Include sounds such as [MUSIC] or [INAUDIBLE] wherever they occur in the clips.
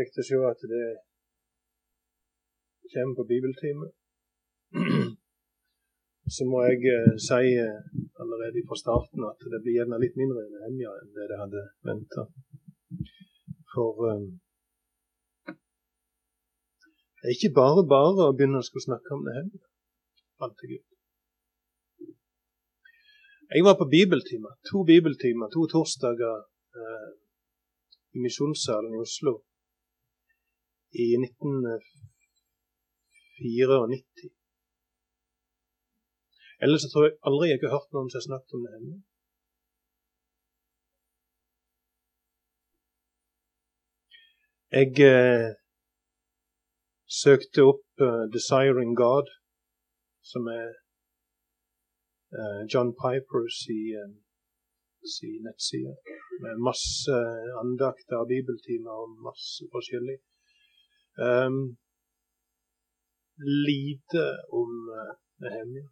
Kjekt å se at det kommer på bibeltime. [CLEARS THROAT] Så må jeg eh, si eh, allerede fra starten at det blir gjerne litt mindre Nehemja enn det jeg hadde venta. For um, det er ikke bare bare å begynne å snakke om Nehemja, fant jeg ut. Jeg var på bibeltimer, to bibeltimer, to torsdager eh, i Misjonssalen i Oslo i 1994. Ellers tror jeg aldri jeg har hørt noen som har snakket om det ennå. Jeg eh, søkte opp uh, 'Desiring God', som er uh, John Pipers i, uh, si nettside, med masse andakter og bibeltimer og masse forskjellig. Um, lite om uh, Nehemia.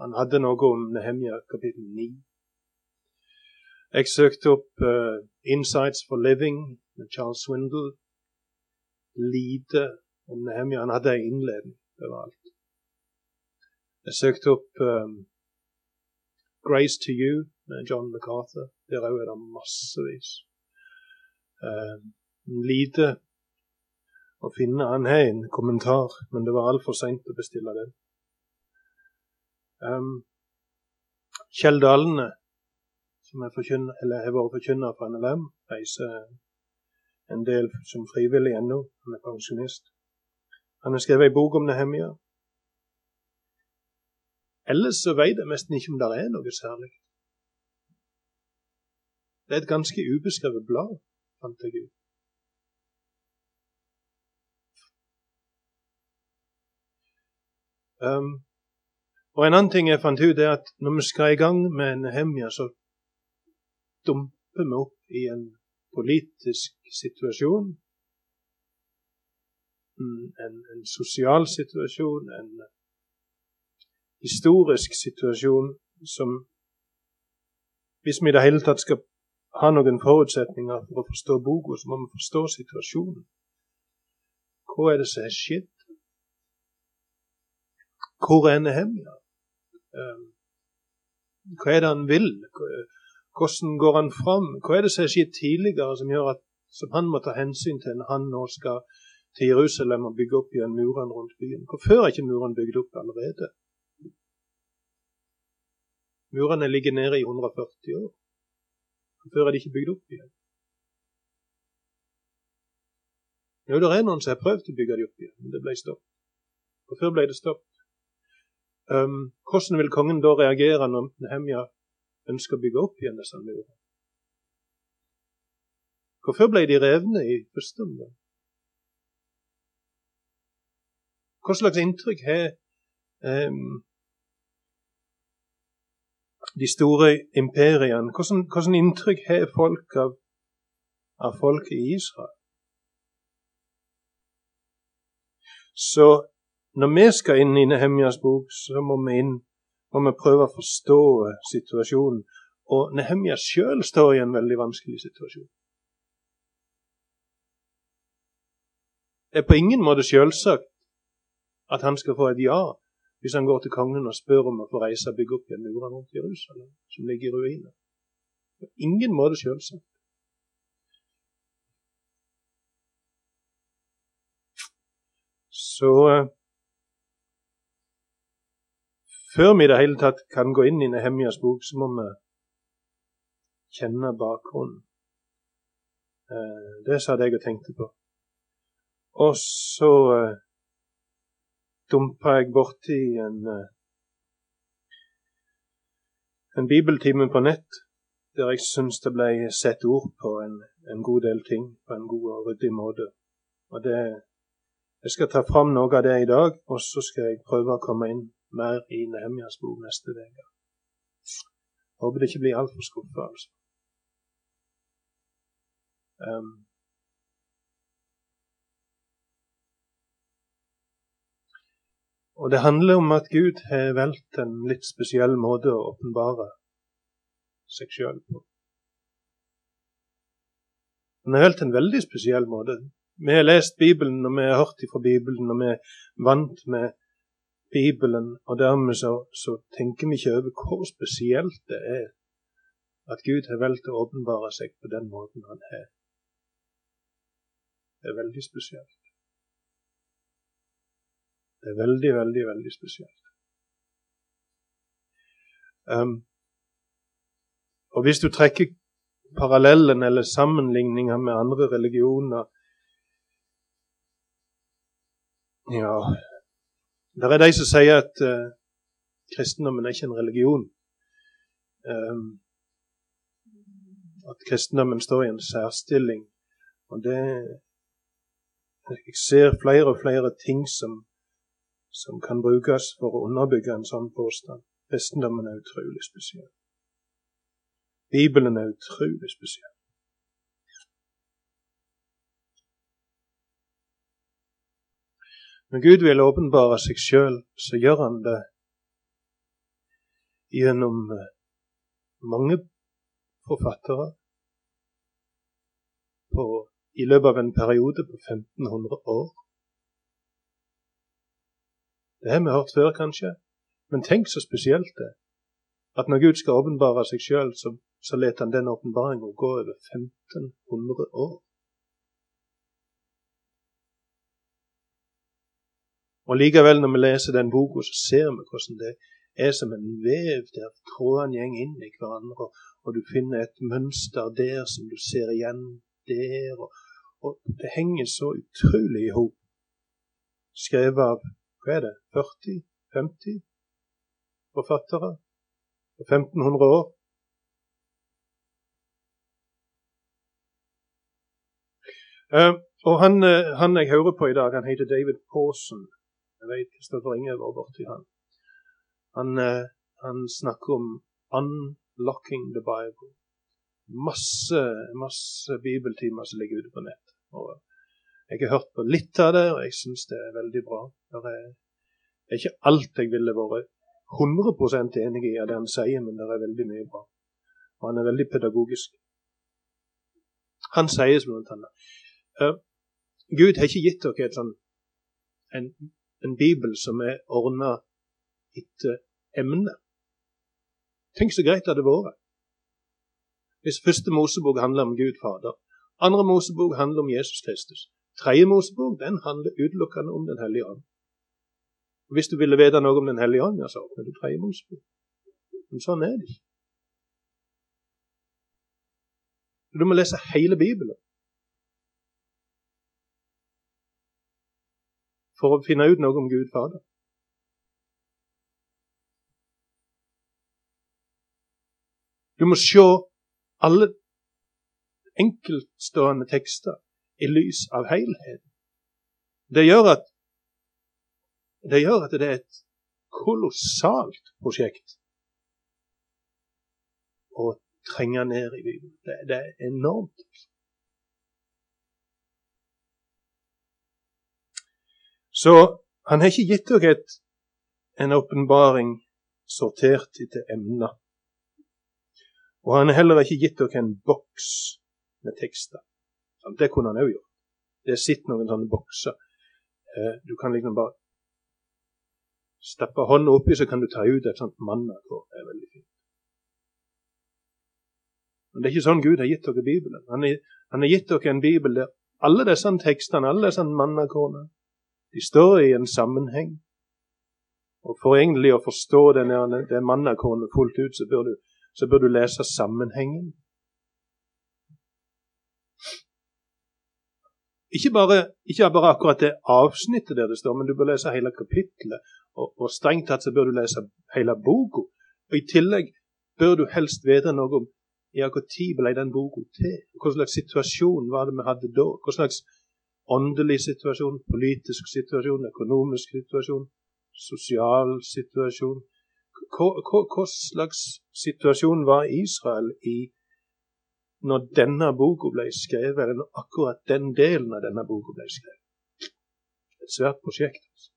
Han hadde noe om Nehemia kapittel 9. Jeg søkte opp uh, 'Insights for Living' med Charles Swindle. Lite om Nehemia. Han hadde en innledning overalt. Jeg søkte opp um, 'Grace to You' med John MacArthur. Der òg er det massevis. Uh, lite å finne. En kommentar, men det var altfor seint å bestille den. Um, Kjell Dalene, som har vært forkynner for NLM, reiser en del som frivillig ennå. Han er pensjonist. Han har skrevet ei bok om Nehemia. Ellers så vet jeg nesten ikke om det er noe særlig. Det er et ganske ubeskrevet blad, fant jeg ut. Um, og En annen ting jeg fant ut, er at når vi skal i gang med Nehemia, så dumper vi opp i en politisk situasjon. En, en sosial situasjon, en historisk situasjon som Hvis vi i det hele tatt skal ha noen forutsetninger for å forstå boka, så må vi forstå situasjonen. Hva er det som har skjedd? Hvor er Nehemia? Ehm, hva er det han vil? Hvordan går han fram? Hva er det som har skjedd tidligere som gjør at som han må ta hensyn til når han nå skal til Jerusalem og bygge opp igjen murene rundt byen? Hvorfor er ikke murene bygd opp allerede? Murene ligger nede i 140 år. Hvorfor er de ikke bygd opp igjen? Jo, det er noen som har prøvd å bygge dem opp igjen, men det ble stopp. Hvorfor ble det stopp? Um, hvordan vil kongen da reagere når Nehemja ønsker å bygge opp igjen disse murene? Hvorfor ble de revne i første omgang? Hva slags inntrykk har um, de store imperiene Hvordan, hvordan inntrykk har folk av, av folket i Israel? Så når vi skal inn i Nehemjas bok, så må vi, inn, og vi prøve å forstå situasjonen. Og Nehemja sjøl står i en veldig vanskelig situasjon. Det er på ingen måte selvsagt at han skal få et ja hvis han går til kongen og spør om å få reise og bygge opp igjen murene rundt Jerusalem, som ligger i ruiner. På ingen måte selvsagt. Så eh, før vi i det hele tatt kan gå inn i Nehemjas bok, så må vi kjenne bakgrunnen. Eh, det sa jeg og tenkte på. Og så eh, dumpa jeg borti en, eh, en bibeltime på nett der jeg syns det ble satt ord på en, en, god del ting på en god og ryddig måte. Og det, Jeg skal ta fram noe av det i dag, og så skal jeg prøve å komme inn mer i Nehemjas bok neste uke. Håper det ikke blir altfor skuffa, altså. Um, Og det handler om at Gud har valgt en litt spesiell måte å åpenbare seg sjøl på. Han har valgt en veldig spesiell måte. Vi har lest Bibelen, og vi har hørt fra Bibelen, og vi er vant med Bibelen. Og dermed så, så tenker vi ikke over hvor spesielt det er at Gud har valgt å åpenbare seg på den måten han har. Det er veldig spesielt. Det er veldig, veldig, veldig spesielt. Um, og hvis du trekker parallellen eller sammenligninger med andre religioner Ja, det er de som sier at uh, kristendommen er ikke en religion. Um, at kristendommen står i en særstilling. Og det Jeg ser flere og flere ting som, som kan brukes for å underbygge en sånn påstand. Kristendommen er utrolig spesiell. Bibelen er utrolig spesiell. Når Gud vil åpenbare seg sjøl, så gjør han det gjennom eh, mange forfattere på, i løpet av en periode på 1500 år. Det har vi hørt før, kanskje, men tenk så spesielt det at når Gud skal åpenbare seg sjøl, så, så lar han den åpenbaringa gå over 1500 år. Og likevel, når vi leser den boka, så ser vi hvordan det er som en vev der trådene går inn i hverandre, og du finner et mønster der som du ser igjen der. Og, og det henger så utrolig i hop. Skrevet av hva er det, 40-50 forfattere på 1500 år. Uh, og han, uh, han, jeg hører på i dag, han heter David Pawson. Jeg vet Kristoffer Inge var borti han. Han, uh, han snakker om 'unlocking the Bible' masse, masse bibeltimer som ligger ute på nett. Og jeg har hørt på litt av det, og jeg syns det er veldig bra. Det er, ikke alt jeg ville vært 100 enig i av det han sier, men det er veldig mye bra. Og han er veldig pedagogisk. Han sier blant annet uh, Gud har ikke gitt dere sånn, en, en, bibel som er ordna etter emne. Tenk så greit det hadde vært. Hvis første Mosebok handler om Gud Fader, andre Mosebok handler om Jesus Kristus, tredje Mosebok den handler utelukkende om Den hellige ånd. Hvis du ville vite noe om Den hellige ånd, så åpner du tredje Mosebok. Men sånn er det ikke. Du må lese hele Bibelen for å finne ut noe om Gud Fader. Du må se alle enkeltstående tekster i lys av helheten. Det gjør at det, gjør at det er et kolossalt prosjekt å trenge ned i Bibelen. Det, det er enormt. Så han har ikke gitt dere en åpenbaring sortert etter emner. Og han har heller ikke gitt dere en boks med tekster. Det kunne han òg gjort. Det sitter noen sånne bokser. Eh, du kan liksom bare stappe hånda oppi, så kan du ta ut et sånt mannakår. Det er veldig fint. Men det er ikke sånn Gud har gitt dere Bibelen. Han har gitt dere en bibel der alle disse tekstene, alle disse mannakårene, de står i en sammenheng. Og For egentlig å forstå denne, det mannakornet fullt ut, så bør du så bør du lese sammenhengen. Ikke bare, ikke bare, akkurat det avsnittet der det står, men du bør lese hele kapittelet. Og, og strengt tatt så bør du lese hele boka. Og I tillegg bør du helst vite noe om ja, når ble den boka til? Hva slags situasjon var det vi hadde da? Hva slags åndelig situasjon, politisk situasjon, økonomisk situasjon, sosial situasjon, hva, slags situasjon var Israel i når denne boka ble skrevet, eller akkurat den delen av denne boka ble skrevet? Et svært prosjekt. altså.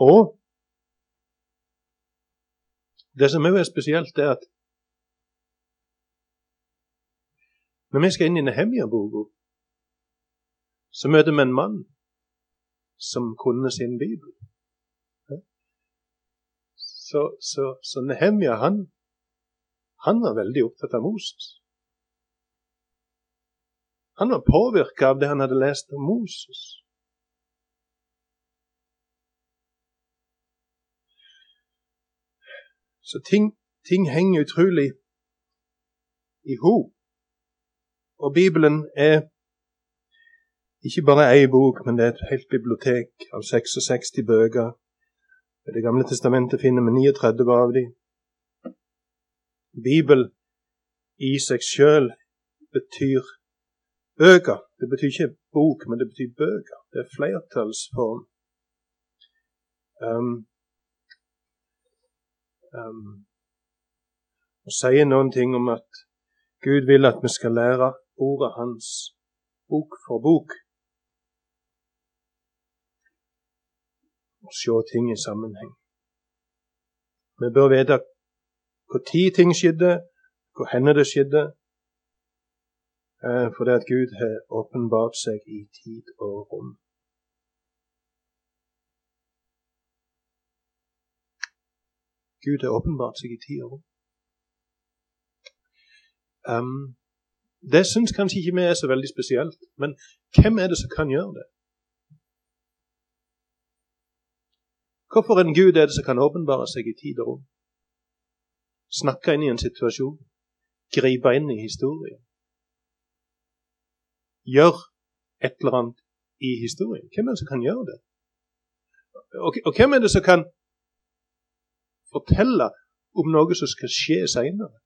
Og det som òg er spesielt, er at Når vi skal inn i Nehemia-boka, så møter vi en mann som kunne sin bibel. Så, så, så Nehemia han, han var veldig opptatt av Moses. Han var påvirka av det han hadde lest om Moses. Så ting, ting henger utrolig i hop. Og Bibelen er ikke bare ei bok, men det er et helt bibliotek av 66 bøker. I Det gamle testamentet finner vi 39 av dem. Bibel i seg sjøl betyr bøker. Det betyr ikke bok, men det betyr bøker. Det er flertallsform. Um, um, og sier noen ting om at Gud vil at vi skal lære ordet hans bok for bok. Og se ting i sammenheng. Vi bør vite hvor tid ting skjedde, hvor henne det skjedde, for fordi at Gud har åpenbart seg i tid og rom. Gud har åpenbart seg i tid og rom. Um, det syns kanskje ikke vi er så veldig spesielt, men hvem er det som kan gjøre det? Hvorfor en Gud er det som kan åpenbare seg i tid og rom? Snakke inn i en situasjon, gripe inn i historien. Gjør et eller annet i historien. Hvem er det som kan gjøre det? Og, og hvem er det som kan fortelle om noe som skal skje seinere?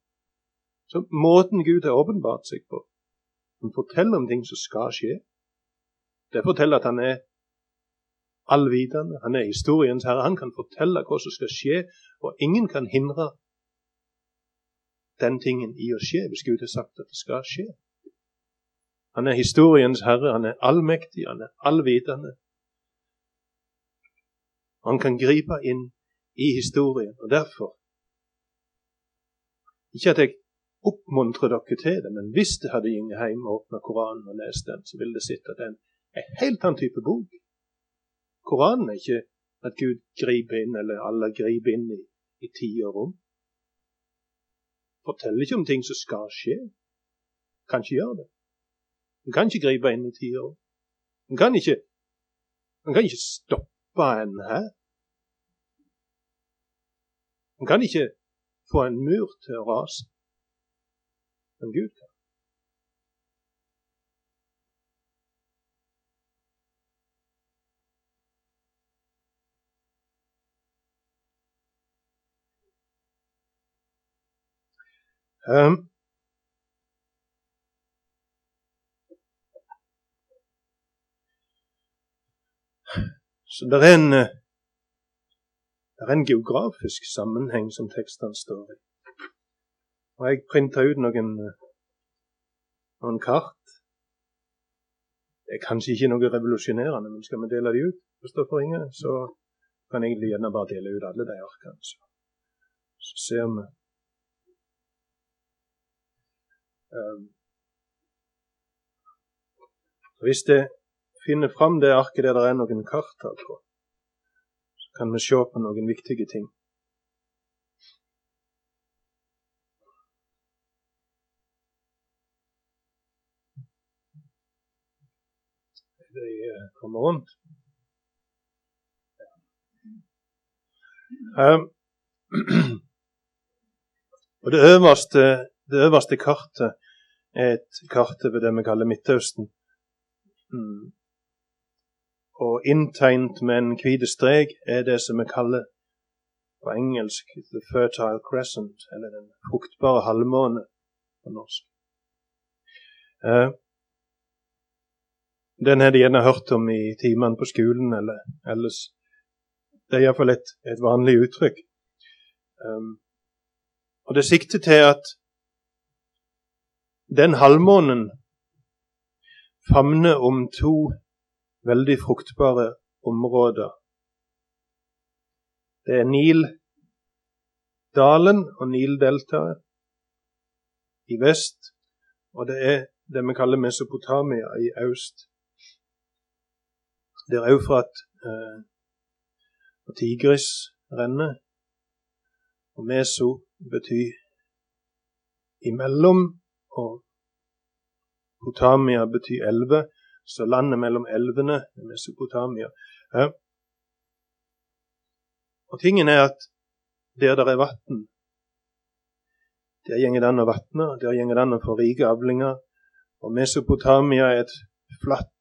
Så måten Gud har åpenbart seg på Han forteller om ting som skal skje. Det forteller at han er allvitende. Han er historiens herre. Han kan fortelle hva som skal skje, og ingen kan hindre den tingen i å skje hvis Gud har sagt at det skal skje. Han er historiens herre, han er allmektig, han er allvitende. Han kan gripe inn i historien, og derfor Ikke at jeg oppmuntre dere til det, men hvis det hadde gått hjem og åpna Koranen og lest den, så ville det sett at den er en helt annen type bok. Koranen er ikke at Gud griper inn, eller Allah griper inn i, i tid og rom. Forteller ikke om ting som skal skje. Kan ikke gjøre det. En kan ikke gripe inn i tid og rom. En kan ikke, en kan ikke stoppe en her. En kan ikke få en mur til å rase som Gud kan. Um, så det er, en, det er en geografisk sammenheng som tekstene står i. Og jeg printa ut noen, noen kart. Det er kanskje ikke noe revolusjonerende, men skal vi dele de ut, Kristoffer Inge, så kan jeg egentlig gjerne bare dele ut alle de arkene. Så, så ser vi um, Hvis jeg finner fram det arket der det er noen kart her på, så kan vi se på noen viktige ting. de kommer rundt. Um, [CLEARS THROAT] og det øverste, det øverste, kartet er et kart over det vi kaller Midtøsten. Mm. Og inntegnet med en hvit strek er det som vi kaller på engelsk the fertile crescent, eller den fruktbare halvmåne på norsk. Uh, den har de gjerne hørt om i timene på skolen eller ellers. Det er iallfall et, et vanlig uttrykk. Um, og det sikter til at den halvmånen famner om to veldig fruktbare områder. Det er Nildalen og Nildeltaet i vest, og det er det vi kaller Mesopotamia i øst. Det er at eh, og Tigris renner. Og Meso betyr imellom, og Potamia betyr elve. Så landet mellom elvene er Mesopotamia. Eh. Og tingen er at der det er vann, der går det an å vatne, der går det an å få rike avlinger. Og Mesopotamia er et flatt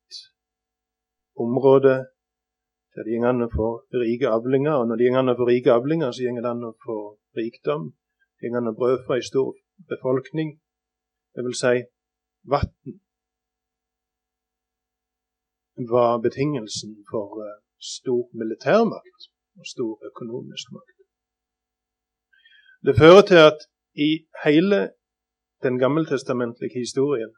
område der det går an å få rike avlinger. Og når det går an å få rike avlinger, så går det an å få rikdom. Det går an å brødfø en stor befolkning. Det vil si vann var betingelsen for uh, stor militærmakt og stor økonomisk makt. Det fører til at i hele den gammeltestamentlige historien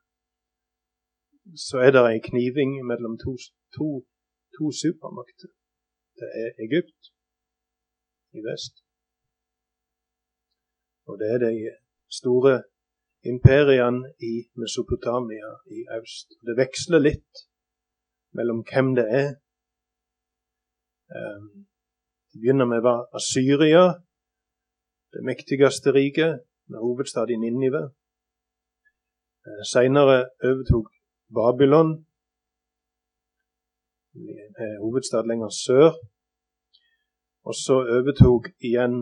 så er det ei kniving mellom to, to, to supermakter. Det er Egypt i vest, og det er de store imperiene i Mesopotamia i øst. Det veksler litt mellom hvem det er. Um, det begynner med Asyria, det mektigste riket, med hovedstad i Ninive. Uh, Seinere overtok Babylon, hovedstad lenger sør. Og så overtok igjen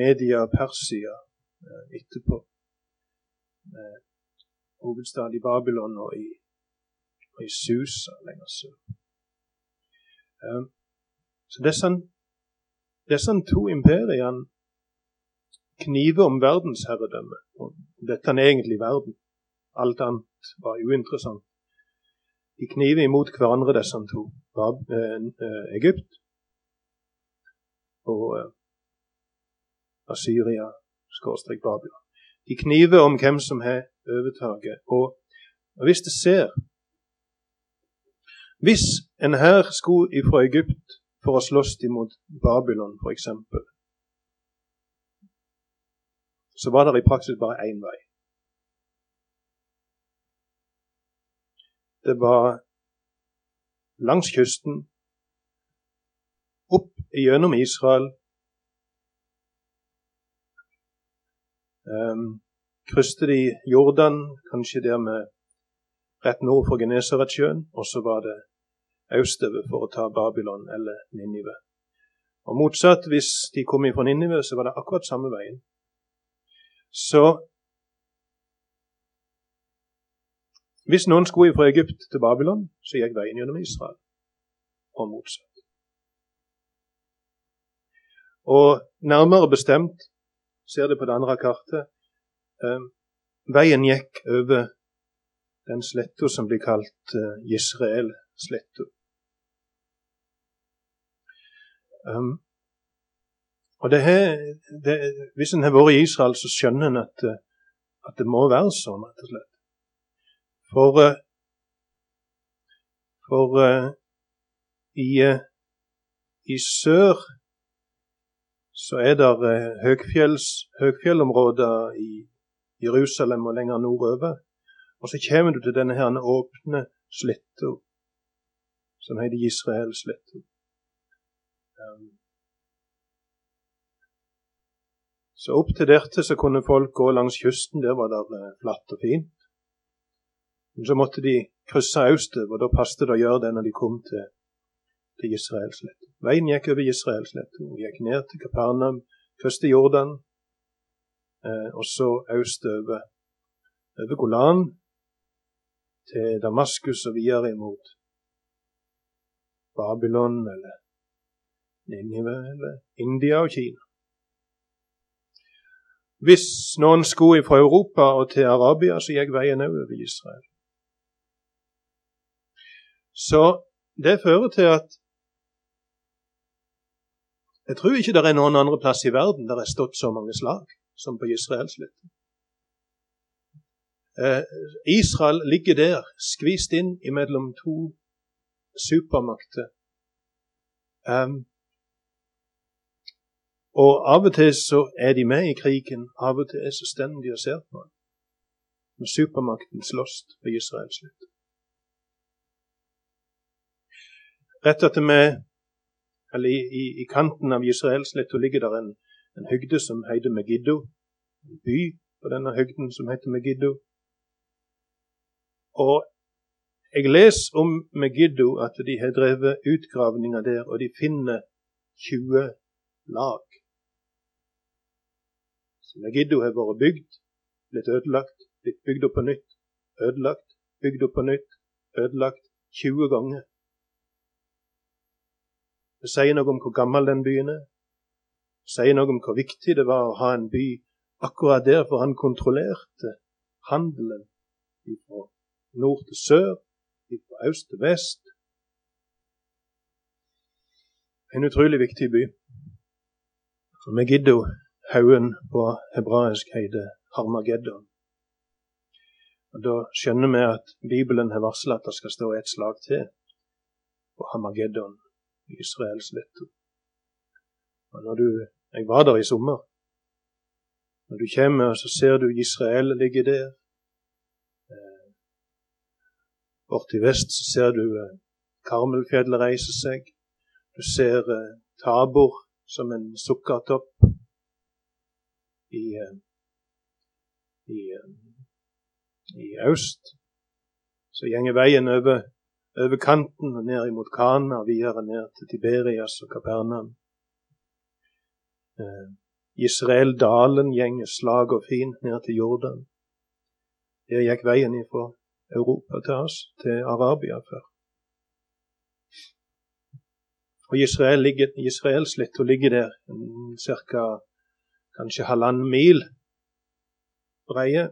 Media Persia uh, etterpå. Hovedstad i Babylon og i og i Susa lenger sør. Så disse, disse to imperiene kniver om verdensherredømme. Dette er egentlig verden. Alt annet var uinteressant. De kniver imot hverandre, disse to. Eh, eh, Egypt og eh, Asyria, skråstrek Babylon. De kniver om hvem som har overtaket. Og, hvis det ser hvis en her skulle ifra Egypt for å slåss imot Babylon, f.eks., så var det i praksis bare én vei. Det var langs kysten, opp gjennom Israel, um, krysste de Jordan, kanskje der med rett nord for Genesaretsjøen, og så var det østover for å ta Babylon eller Ninive. Og Motsatt, hvis de kom fra Ninive, så var det akkurat samme veien. Så hvis noen skulle fra Egypt til Babylon, så gikk veien gjennom Israel, og motsatt. Og nærmere bestemt, ser det på det andre kartet, eh, veien gikk over den sletta som blir kalt eh, Israel-sletta. Um, og det her, det, Hvis en har vært i Israel, så skjønner en at, eh, at, det må være sånn, rett og slett. For, uh, for uh, i, uh, i, sør så er det høgfjellområder i Jerusalem og lenger nordover. Og så kommer du til denne her åpne sletta som heter Israelsletta. Um, så opp til dette så kunne folk gå langs kysten. Der var det flatt og fint. Men så måtte de krysse østover, da passet det å gjøre det når de kom til, til Israelsletta. Veien gikk over Israelsletta. Hun gikk ned til Kapernaum, først til Jordan, eh, og så østover over Golan til Damaskus og videre imot Babylon eller Ninive eller India og Kina. Hvis noen skulle fra Europa og til Arabia, så gikk veien over Israel. Så det fører til at jeg tror ikke det er noen andre plass i verden der det har stått så mange slag som på Israelsletta. Eh, Israel ligger der, skvist inn imellom to supermakter. Um, og av og til så er de med i krigen, av og til er så står de og ser på. når supermakten slåss på Israels Rett etter meg, eller i, i, i kanten av Israelsletta ligger der en, en høgde som heter Megiddo. En by på denne høgden som heter Megiddo. Og jeg leser om Megiddo at de har drevet utgravninger der, og de finner 20 lag. Så Megiddo har vært bygd, blitt ødelagt, blitt bygd opp på nytt, ødelagt, bygd opp på nytt, ødelagt 20 ganger. Det sier noe om hvor gammel den byen er. Det sier noe om hvor viktig det var å ha en by akkurat der, for han kontrollerte handelen fra nord til sør, fra øst til vest. En utrolig viktig by. For Megiddo, haugen på hebraisk, heter Harmageddon. Og Da skjønner vi at Bibelen har varsla at det skal stå et slag til på Harmageddon, Israels letto. Når du, Jeg var der i sommer. Når du kommer, så ser du Israel ligge der. Eh, Bort i vest så ser du eh, Karmelfjellet reise seg. Du ser eh, Tabor som en sukkertopp i, i, i øst. Så gjenger veien over, over kanten og ned imot Kana, videre ned til Tiberias og Kapernaum. Israel-dalen gjenger slag og fin ned til Jordan. Der gikk veien fra Europa til oss, til Arabia før. Og Israel ligger, Israelsletta ligger der ca. kanskje halvannen mil breie.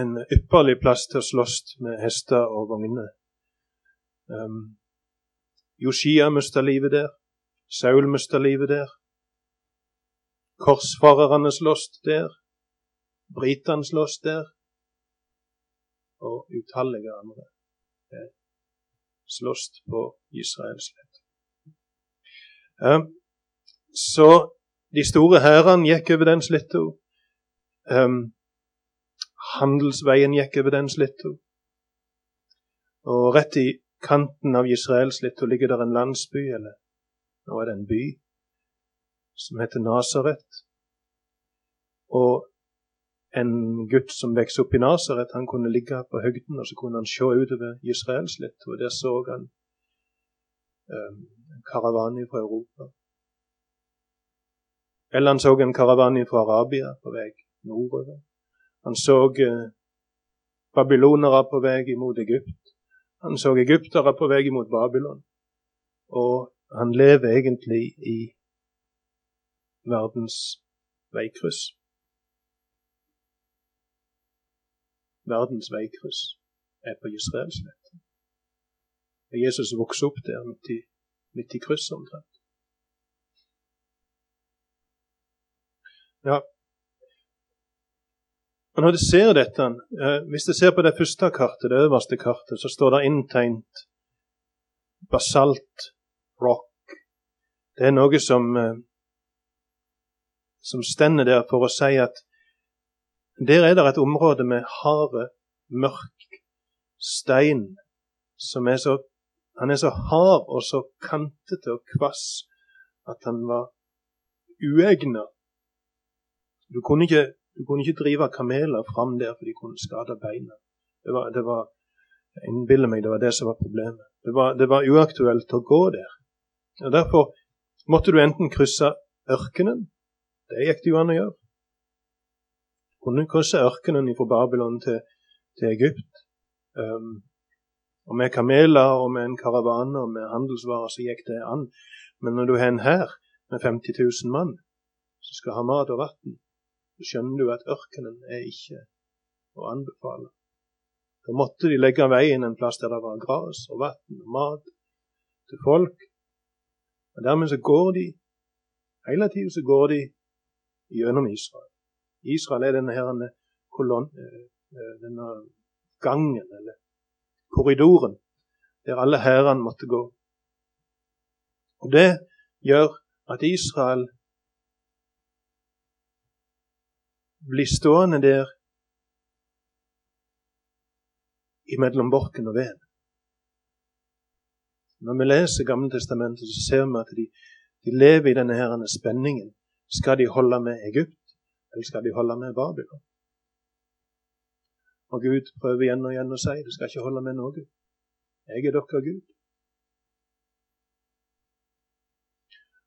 En ypperlig plass til å slåss med hester og vogner. Um, Joshia mista livet der. Saul mista livet der. Korsfarerne slåss der. Britene slåss der. Og utallige andre slåss på Israels ledd. Um, så de store hærene gikk over den sletta. Um, handelsveien gikk over den sletta. Og rett i kanten av Israelsletta ligger der en landsby, eller nå er det en by som heter Nasaret. Og en gutt som vokste opp i Nasaret, han kunne ligge på høgden og så kunne han se utover Israels litt. Og der så han um, en karavane fra Europa. Eller han så en karavane fra Arabia på vei nordover. Han så uh, babylonere på vei imot Egypt. Han så egyptere på vei imot Babylon. Og han lever egentlig i verdens veikryss. Verdens veikryss er på Israelsletta. Og Jesus vokste opp der midt i, midt i krysset omtrent. Ja, og Når du ser dette, eh, hvis du ser på det første kartet, det øverste kartet, så står det inntegnet basalt rock. Det er noe som, eh, som stender der for å si at der er det et område med harde, mørk stein som er så Han er så hard og så kantete og kvass at han var uegna. Du kunne ikke, du kunne ikke drive kameler fram der, for de kunne skade beina. Det var, det var, Jeg innbiller meg det var det som var problemet. Det var, det var uaktuelt å gå der. Og Derfor måtte du enten krysse ørkenen Det gikk det jo an å gjøre. Du kunne krysse ørkenen fra Babylon til, til Egypt. Um, og med kameler og med en karavane og med handelsvarer så gikk det an. Men når du har en hær med 50 000 mann som skal ha mat og vann, skjønner du at ørkenen er ikke å anbefale. Da måtte de legge veien en plass der det var gras og vann og mat til folk. Og Dermed så går de hele tiden så går de gjennom Israel. Israel er denne, her, kolon, eh, eh, denne gangen, eller korridoren, der alle hærene måtte gå. Og Det gjør at Israel bli stående der imellom borken og veden. Når vi leser Gamle Testamentet, så ser vi at de, de lever i denne her spenningen. Skal de holde med Egypt, eller skal de holde med Babylon? Og Gud prøver igjen og igjen å si det skal ikke holde med noe. Jeg er dere Gud.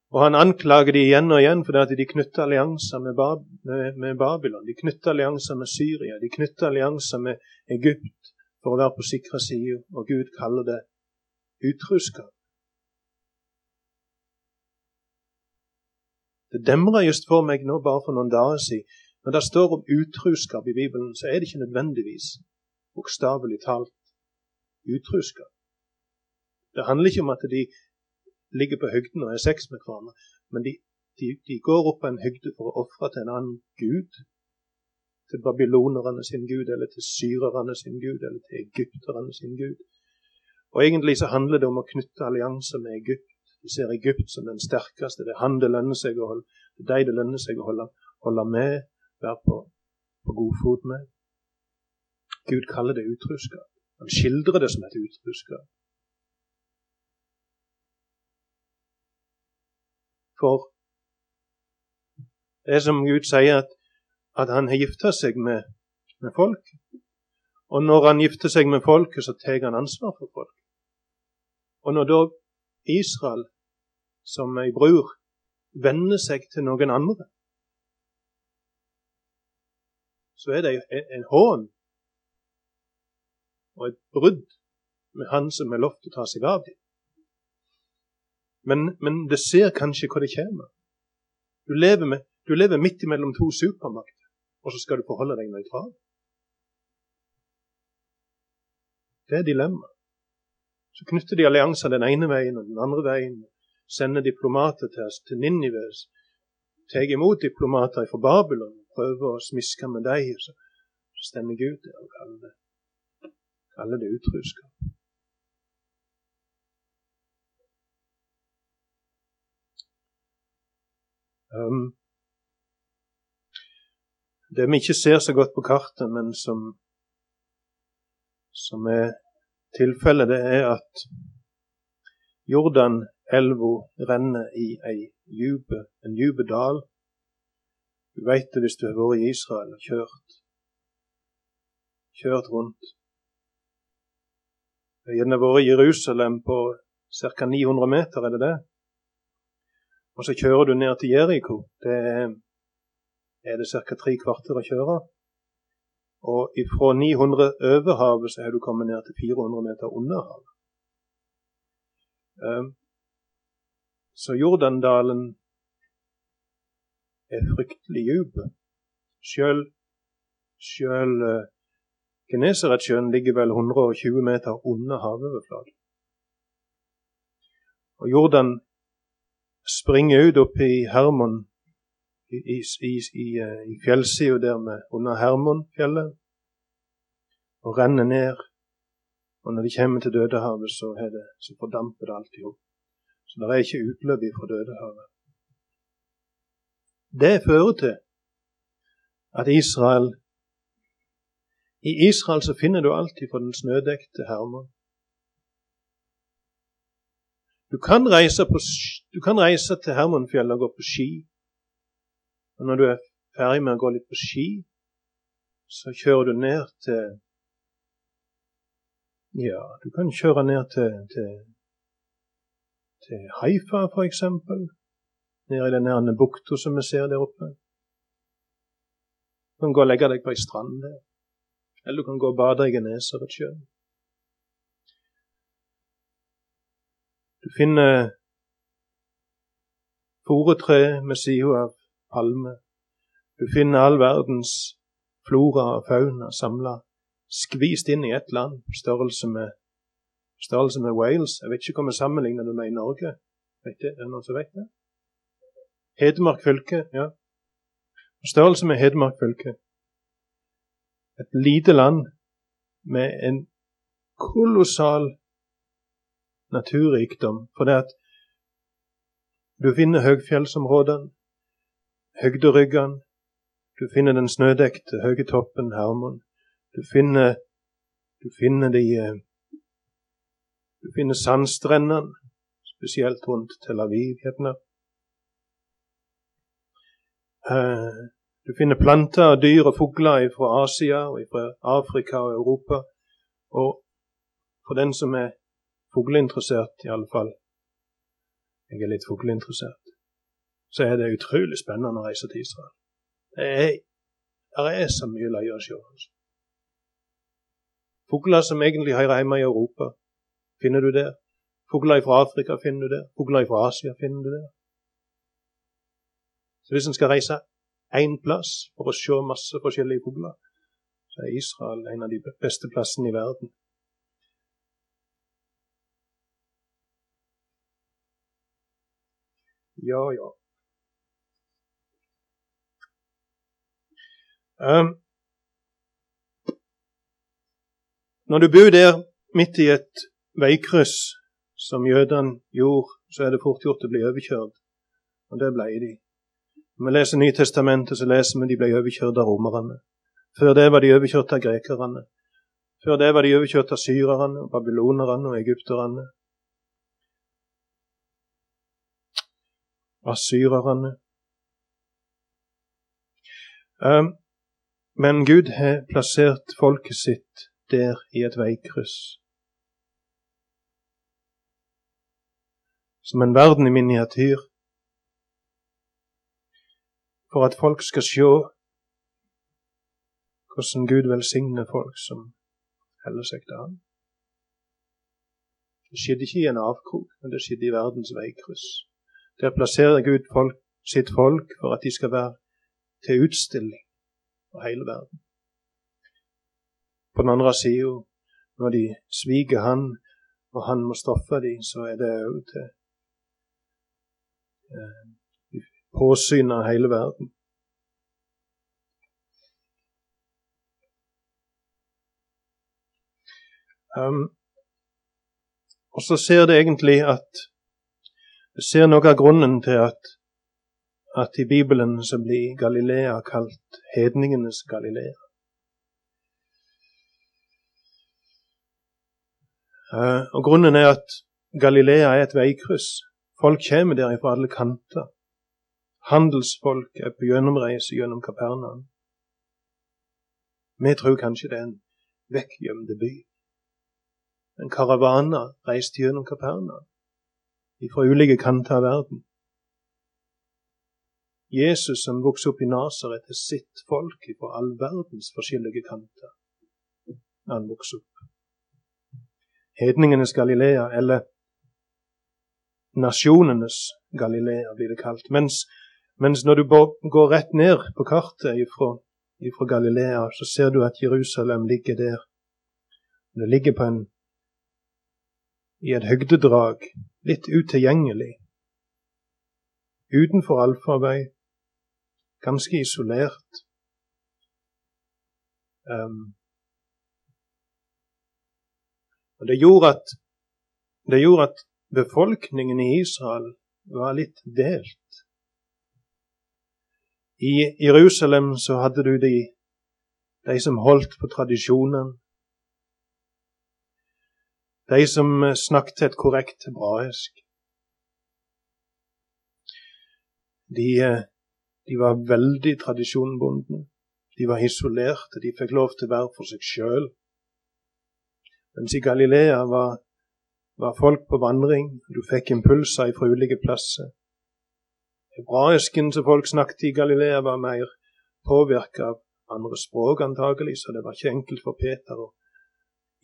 Og han anklager de igjen og igjen fordi de knytter allianser med, Bab med, med, Babylon. De knytter allianser med Syria, de knytter allianser med Egypt for å være på sikre side, og Gud kaller det utruskap. Det demra just for meg nå bare for noen dager siden. Når det står om utruskap i Bibelen, så er det ikke nødvendigvis bokstavelig talt utruskap. Det handler ikke om at de ligger på høgden og er sex med hverandre, men de, de, de går opp på en høgde for å ofre til en annen gud. Til babylonerne sin gud, eller til syrerne sin gud, eller til egypterne sin gud. Og Egentlig så handler det om å knytte allianser med Egypt. Vi ser Egypt som den sterkeste. Det er han det lønner seg å holde, det er de det lønner seg å holde, holde med, være på, på god fot med. Gud kaller det utruskap. Han skildrer det som et utruskap. For det er som Gud sier, at, at han har gifta seg med, med folk. Og når han gifter seg med folket, så tar han ansvar for folk. Og når da Israel, som ei bror, vender seg til noen andre, så er det en hån og et brudd med han som har lovt å ta seg av dem. Men, men, det ser kanskje hva det kommer. Du lever, med, du lever midt imellom to supermakter, og så skal du forholde deg nøytral. Det er dilemmaet. Så knytter de allianser den ene veien og den andre veien. Sender diplomater til, til Ninives. Tar imot diplomater fra Babylon prøver å smiske med dem. Så, så stemmer Gud der og kaller det, kaller det utruskap. Um, det vi ikke ser så godt på kartet, men som, som er tilfellet, det er at Jordan-elva renner i ei djupe, en djup dal. Du veit det hvis du har vært i Israel og kjørt, kjørt rundt. Jeg har gjerne vært i Jerusalem på ca. 900 meter, er det det? Og så kjører du ned til Jeriko. Det er, er det ca. tre kvarter å kjøre. Og fra 900 over havet så har du kommet ned til 400 meter under havet. Um, så Jordandalen er fryktelig djup. Sjøl, sjøl uh, Genesaretsjøen ligger vel 120 meter under havoverflaten. Og Jordan springer ut opp i Hermon, i, i, i, i fjellsida der med, under Hermonfjellet, og renner ned. Og når de kommer til Dødehavet, så, det, så fordamper det alt i hop. Så det er ikke utløp fra Dødehavet. Det fører til at Israel I Israel så finner du alltid fra den snødekte Hermon du kan på, du kan reise til Hermonfjellet og gå på ski. Og når du er ferdig med å gå litt på ski, så kjører du ned til Ja, du kan kjøre ned til, til, til Haifa, eksempel. Nede i den bukta som vi ser der oppe. Du kan gå og legge deg på ei strand der. Eller du kan gå og bade i Genesaretsjøen. Du finner foretre med sida av palme. Du finner all verdens flora og fauna samla, skvist inn i ett land, størrelse med, størrelse med Wales. Jeg vet ikke hva vi sammenligner det med i Norge. Vet det? Er det noen som vet det? Hedmark fylke, ja. Størrelse med Hedmark fylke. Et lite land med en kolossal naturrikdom. For det at du finner høgfjellsområdene, høgderyggene, Du finner den snødekte høye toppen Hermon. Du finner, du finner de eh, Du finner sandstrendene, spesielt rundt Tel Aviv. Gjerne. Eh, du finner planter, dyr og fugler fra Asia og fra Afrika og Europa. Og for den som er fugleinteressert, i alle fall Jeg er litt fugleinteressert. Så er det utrolig spennende å reise til Israel. Det er, det er så mye løye å se. Altså. Fugler som egentlig hører hjemme i Europa, finner du der. Fugler fra Afrika finner du der. Fugler fra Asia finner du der. Så hvis en skal reise én plass for å se masse forskjellige fugler, så er Israel en av de beste plassene i verden. Ja, ja. Um, når du bor der midt i et veikryss, som jødene gjorde, så er det fort gjort å bli overkjørt. Og det ble de. Når vi leser Nytestamentet, så leser vi de ble overkjørt av romerne. Før det var de overkjørt av grekerne. Før det var de overkjørt av syrerne, babylonerne og egypterne. Asyrerne. Um, men Gud har plassert folket sitt der i et veikryss. Som en verden i miniatyr for at folk skal se hvordan Gud velsigner folk som holder seg til ham. Det skjedde ikke i en avkrok, men det skjedde i verdens veikryss. Der plasserer Gud folk, sitt folk for at de skal være til utstilling for hele verden. På den andre sida, når de sviker Han, og Han må straffe dem, så er det òg til eh, påsyn av hele verden. Um, og så ser det egentlig at det ser noe av grunnen til at, at i Bibelen så blir Galilea kalt hedningenes Galilea. Og Grunnen er at Galilea er et veikryss. Folk kommer der fra alle kanter. Handelsfolk er på gjennomreise gjennom Kapernaum. Vi tror kanskje det er en vekkgjemte by. En karavane reiste gjennom Kapernaum fra ulike kanter av verden. Jesus som vokste opp i Nasaret, er sitt folk fra all verdens forskjellige kanter. Han vokste opp. Hedningenes Galilea, eller nasjonenes Galilea, blir det kalt. Mens mens når du går rett ned på kartet ifra Galilea, så ser du at Jerusalem ligger der. Det ligger på en, i et høgdedrag, litt utilgjengelig. Utenfor allfarvei, ganske isolert. Um, og det gjorde, at, det gjorde at befolkningen i Israel var litt delt. I Jerusalem så hadde du de, de som holdt på tradisjonen. De som eh, snakket et korrekt hebraisk. De, eh, de, var veldig tradisjonbundne. De var isolerte. De fikk lov til å være for seg sjøl. Mens i Galilea var, var folk på vandring. Du fikk impulser fra ulike plasser. Hebraisken som folk snakket i Galilea, var mer påvirka av andre språk, antagelig, så det var ikke enkelt for Peter å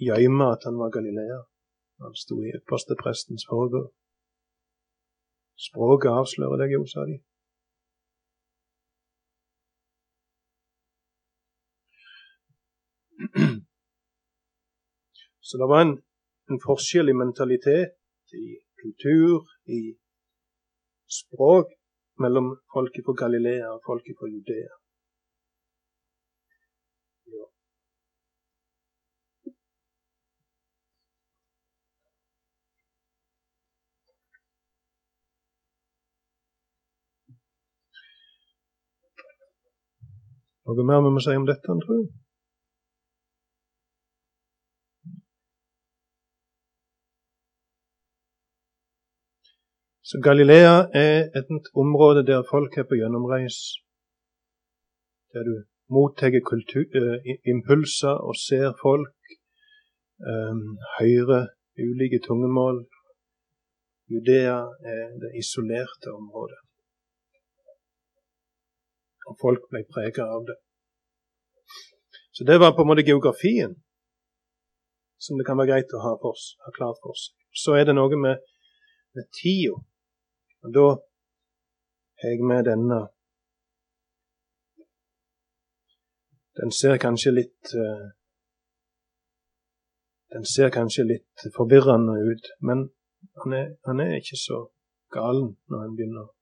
gjemme at han var Galilea. Han sto i yppersteprestens forgård. Språket avslører deg jo, sa de. [CLEARS THROAT] Så det var en, en forskjell i mentalitet, i kultur, i språk, mellom folket fra Galilea og folket fra Judea. Noe mer vi må si om dette, tror jeg. Så Galilea er et område der folk er på gjennomreis. Der du mottar uh, impulser og ser folk, um, hører ulike tungemål. Judea er det isolerte området. Og folk ble preget av det. Så det var på en måte geografien som det kan være greit å ha, for, ha klart for seg. Så er det noe med, med tida. Og da har jeg med denne. Den ser kanskje litt uh, Den ser kanskje litt forvirrende ut, men han er, han er ikke så galen når en begynner å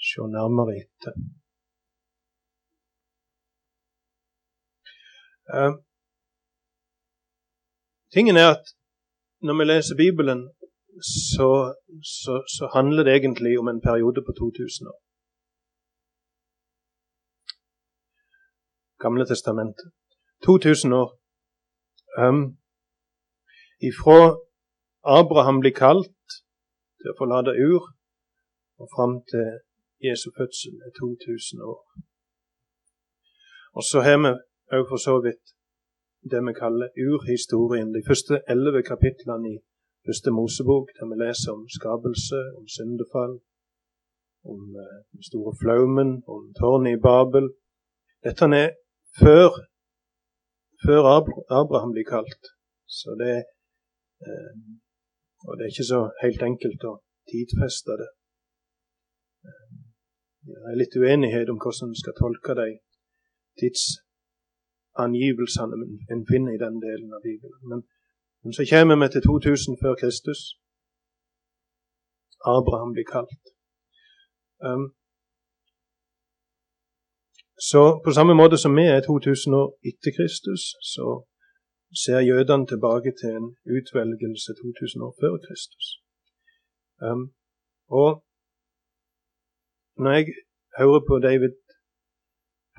se nærmere etter. Uh, tingen er at når vi leser Bibelen, så, så, så, handler det egentlig om en periode på 2000 år. Gamle testamentet. 2000 år. Um, ifra Abraham blir kalt til å forlate Ur, og fram til Jesu fødsel er 2000 år. Og så har vi òg for så vidt det vi kaller urhistorien, de første elleve kapitlene i Første Mosebok, der vi leser om skapelse, om syndefall, om eh, den store flaumen, om tårnet i Babel. Dette er før, før Abraham blir kalt. Så det, eh, og det er ikke så helt enkelt å tidfeste det. Eh, det er litt uenighet om hvordan en skal tolke de tidsangivelsene en finner i den delen av Bibelen. Men men så kommer vi til 2000 før Kristus. Abraham blir kalt. Um, så på samme måte som vi er 2000 år etter Kristus, så ser jødene tilbake til en utvelgelse 2000 år før Kristus. Um, og når jeg hører på David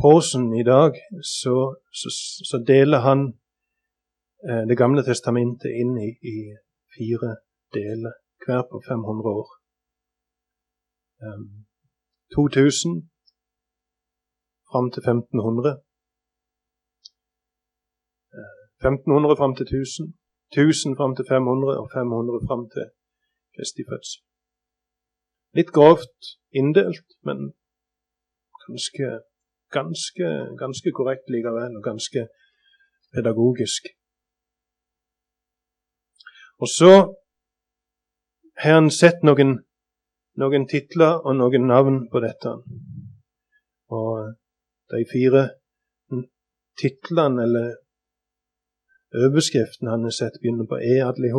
Pawson i dag, så, så, så deler han Eh, det gamle testamentet inn i, i fire deler, hver på 500 år. Um, 2000 fram til 1500. Uh, 1500 fram til 1000. 1000 fram til 500, og 500 fram til Kristi fødsel. Litt grovt inndelt, men ganske, ganske, ganske korrekt likevel, og ganske pedagogisk. Og så har han sett noen, noen titler og noen navn på dette. Og de fire titlene eller overskriftene han har sett, begynner på E alle i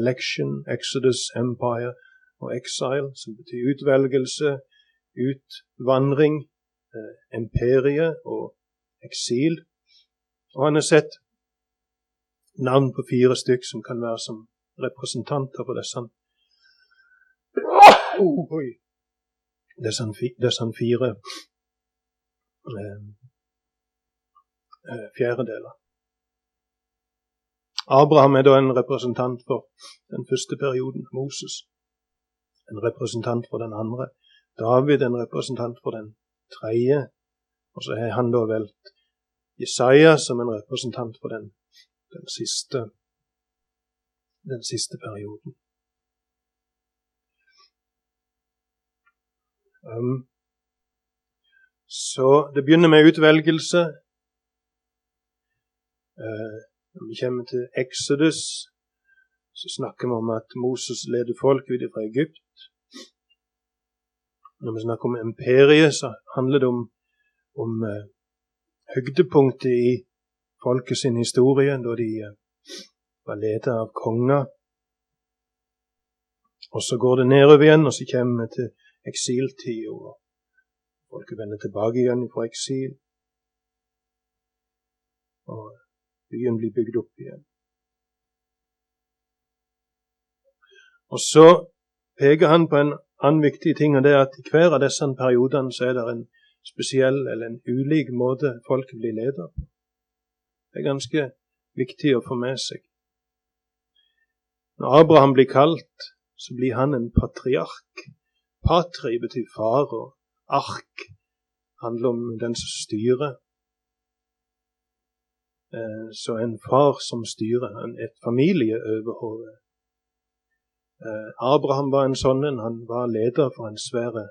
Election, Exodus, Empire og Exile, som betyr utvelgelse, utvandring, eh, imperie og eksil. Og han har sett navn på fire stykk som kan være som representanter for disse oh, disse, disse fire eh, eh, fjerdedeler. Abraham er da en representant for den første perioden, Moses. En representant for den andre. David en representant for den tredje. Og så har han da valgt Jesaja som en representant for den den siste, den siste perioden. Um, så det begynner med utvelgelse. Uh, vi kommer til Exodus, så snakker vi om at Moses leder folk ut fra Egypt. Når vi snakker om imperiet, så handler det om, om uh, høydepunktet i folket sin historie da de uh, var ledet av konger. Og så går det nedover igjen, og så kommer vi til eksiltida. Folket vender tilbake igjen fra eksil. Og byen blir bygd opp igjen. Og så peker han på en annen viktig ting, er at i hver av disse periodene så er det en spesiell eller en ulik måte folk blir leder på. Det er ganske viktig å få med seg. Når Abraham blir kalt, så blir han en patriark. Patri betyr far, og ark handler om den som styrer. Eh, så en far som styrer, et familieoverhode. Eh, Abraham var en sånn en. Han var leder for en svære,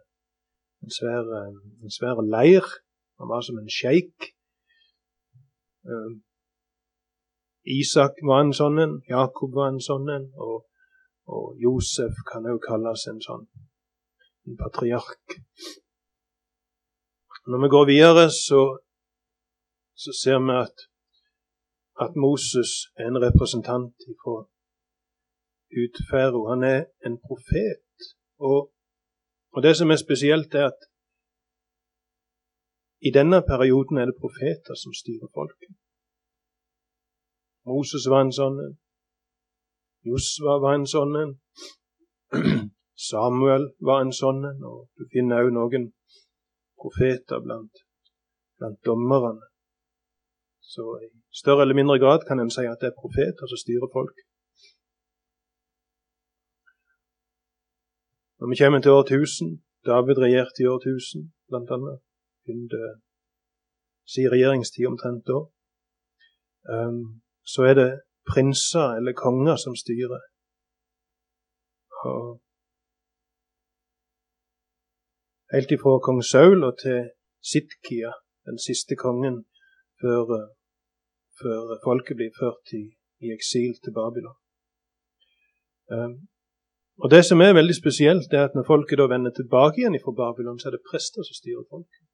en svær, en svær leir. Han var som en sjeik. Eh, Isak var en sånn en, Jakob var en sånn en, og, og Josef kan òg kalles en sånn en patriark. Når vi går videre, så, så ser vi at, at, Moses er en representant utfero. Han er en profet. Og, og det som er spesielt, er at i denne perioden er det profeter som styrer folket. Moses var en sånn en. Josva var en sånn en. [CLEARS THROAT] Samuel var en sånn en. Og du finner òg noen profeter blant, blant dommerne. Så i større eller mindre grad kan en si at det er profeter som styrer folk. Når vi kommer til årtusen David regjerte i årtusen, blant annet. Begynte sin regjeringstid omtrent da. Um, så er det prinser eller konger som styrer. Og helt ifra kong Saul og til Sitkia, den siste kongen før, før folket blir ført i, i, eksil til Babylon. Um, og Det som er veldig spesielt, er at når folket da vender tilbake igjen fra Babylon, så er det prester som styrer folket.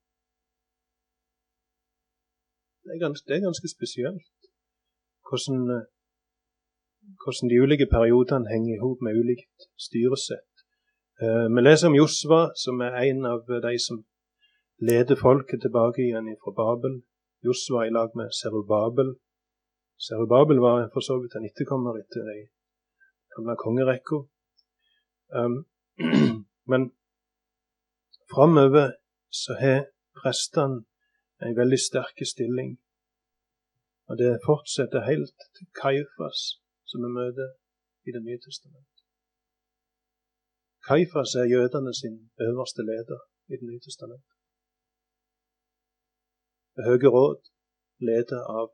Det er ganske, det er ganske spesielt hvordan, eh, hvordan de ulike periodene henger i hop med ulikt styresett. Eh, vi leser om Josva, som er en av de som leder folket tilbake igjen fra Babel. Josva i lag med Serubabel. Serubabel var for så vidt en etterkommer etter den gamle kongerekka. [CLEARS THROAT] Men framover så har prestene en veldig sterk stilling og det fortsetter helt til Kaifas, som vi møter i Det nye testamentet. Kaifas er jødene sin øverste leder i Det nye testamentet. Det høye råd leder av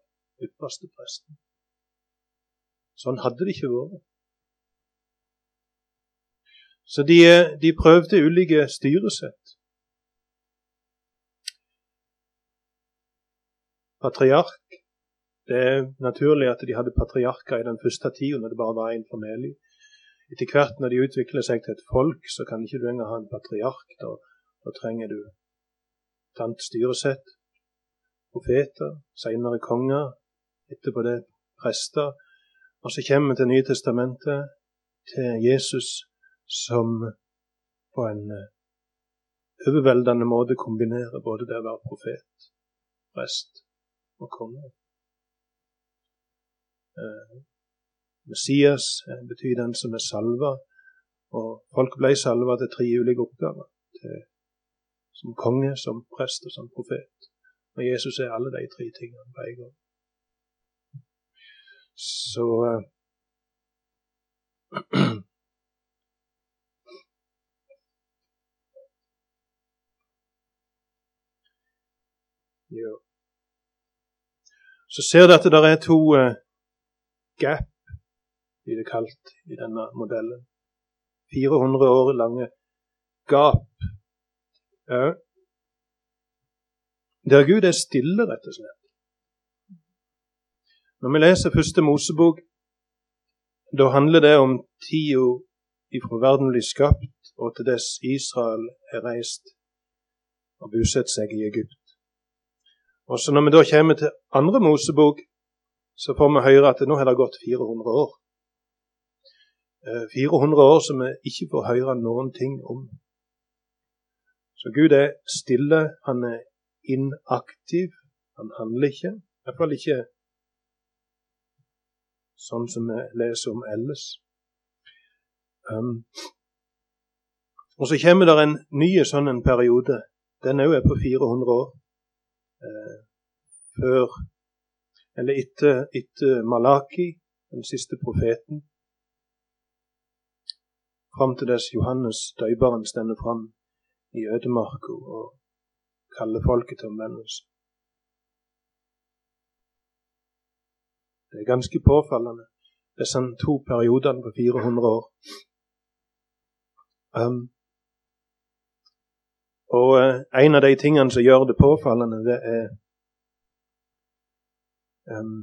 ypperste presten. Sånn hadde det ikke vært. Så de, de prøvde ulike styresett. Patriark det er naturlig at de hadde patriarker i den første tida, når det bare var én familie. Etter hvert når de utvikler seg til et folk, så kan ikke du engang ha en patriark. Da, da trenger du et annet styresett. Profeter, senere konger, etterpå det prester. Og så kommer vi til Nye testamentet, til Jesus som på en eh, overveldende måte kombinerer både det å være profet, prest og konge. Eh, Messias eh, betyr den som er salva. Og folk ble salva til tre ulike oppgaver. Til, som konge, som prest og som profet. Og Jesus er alle de tre tingene på en gang. Så [CLEARS THROAT] ja. Så ser du at det er to uh, gap, blir det kalt i denne modellen. 400 år lange gap. Ja. Der Gud er stille, rett og slett. Når vi leser første Mosebok, da handler det om tida ifra verden blir skapt og til dess Israel er reist og bosatt seg i Egypt. Og så Når vi da kommer til andre Mosebok, så får vi høre at nå har det gått 400 år. 400 eh, år som vi ikke får høre noen ting om. Så Gud er stille, han er inaktiv, han handler ikke. I hvert fall ikke sånn som vi leser om ellers. Um, og så kommer det en ny sånn en periode den òg er på 400 år. Eh, før Eller etter, etter Malaki, den siste profeten. Fram til dess Johannes døyberen stender fram i ødemarka og kaller folket til omvendelse. Det er ganske påfallende, disse to periodene på 400 år. Um, og uh, en av de tingene som gjør det påfallende, det er um,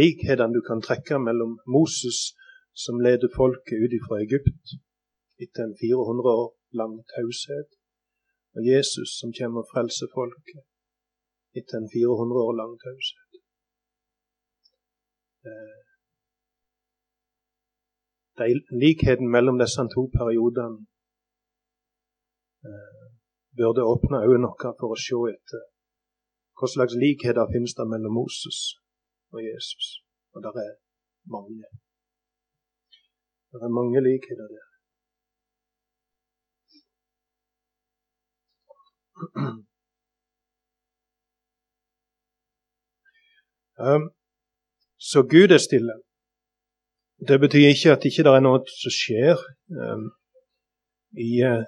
likhetene du kan trekke mellom Moses, som leder folket ut fra Egypt etter en 400 år lang taushet, og Jesus som kommer og frelser folket etter en 400 år lang taushet. Uh, likheten mellom disse to periodene eh, burde åpne øynene våre for å se etter hva slags likheter finnes det mellom Moses og Jesus. Og det er mange. Det er mange likheter der. [CLEARS THROAT] Um, så Gud er stille. Det betyr ikke at ikke det er noe som skjer. Um, i, uh,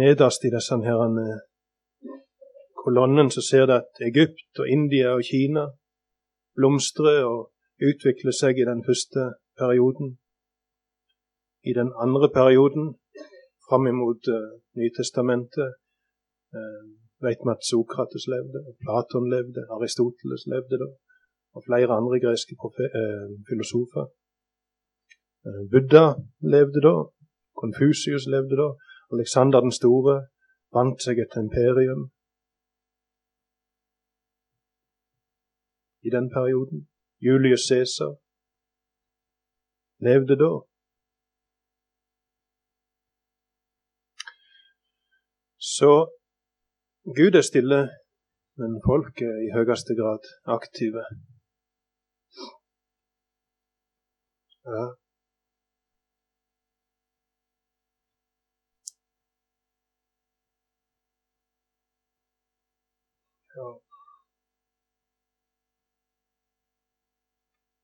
nederst i disse her, uh, kolonnen så ser du at Egypt og India og Kina blomstrer og utvikler seg i den første perioden. I den andre perioden, fram imot uh, Nytestamentet, uh, vet vi at Sokrates levde, Platon levde, Aristoteles levde da og flere andre greske uh, filosofer. Eh, Buddha levde da, Konfusius levde da, Alexander den store vant seg et imperium i den perioden. Julius Cæsar levde da. Så Gud er stille, men folk er i høyeste grad aktive. Ja.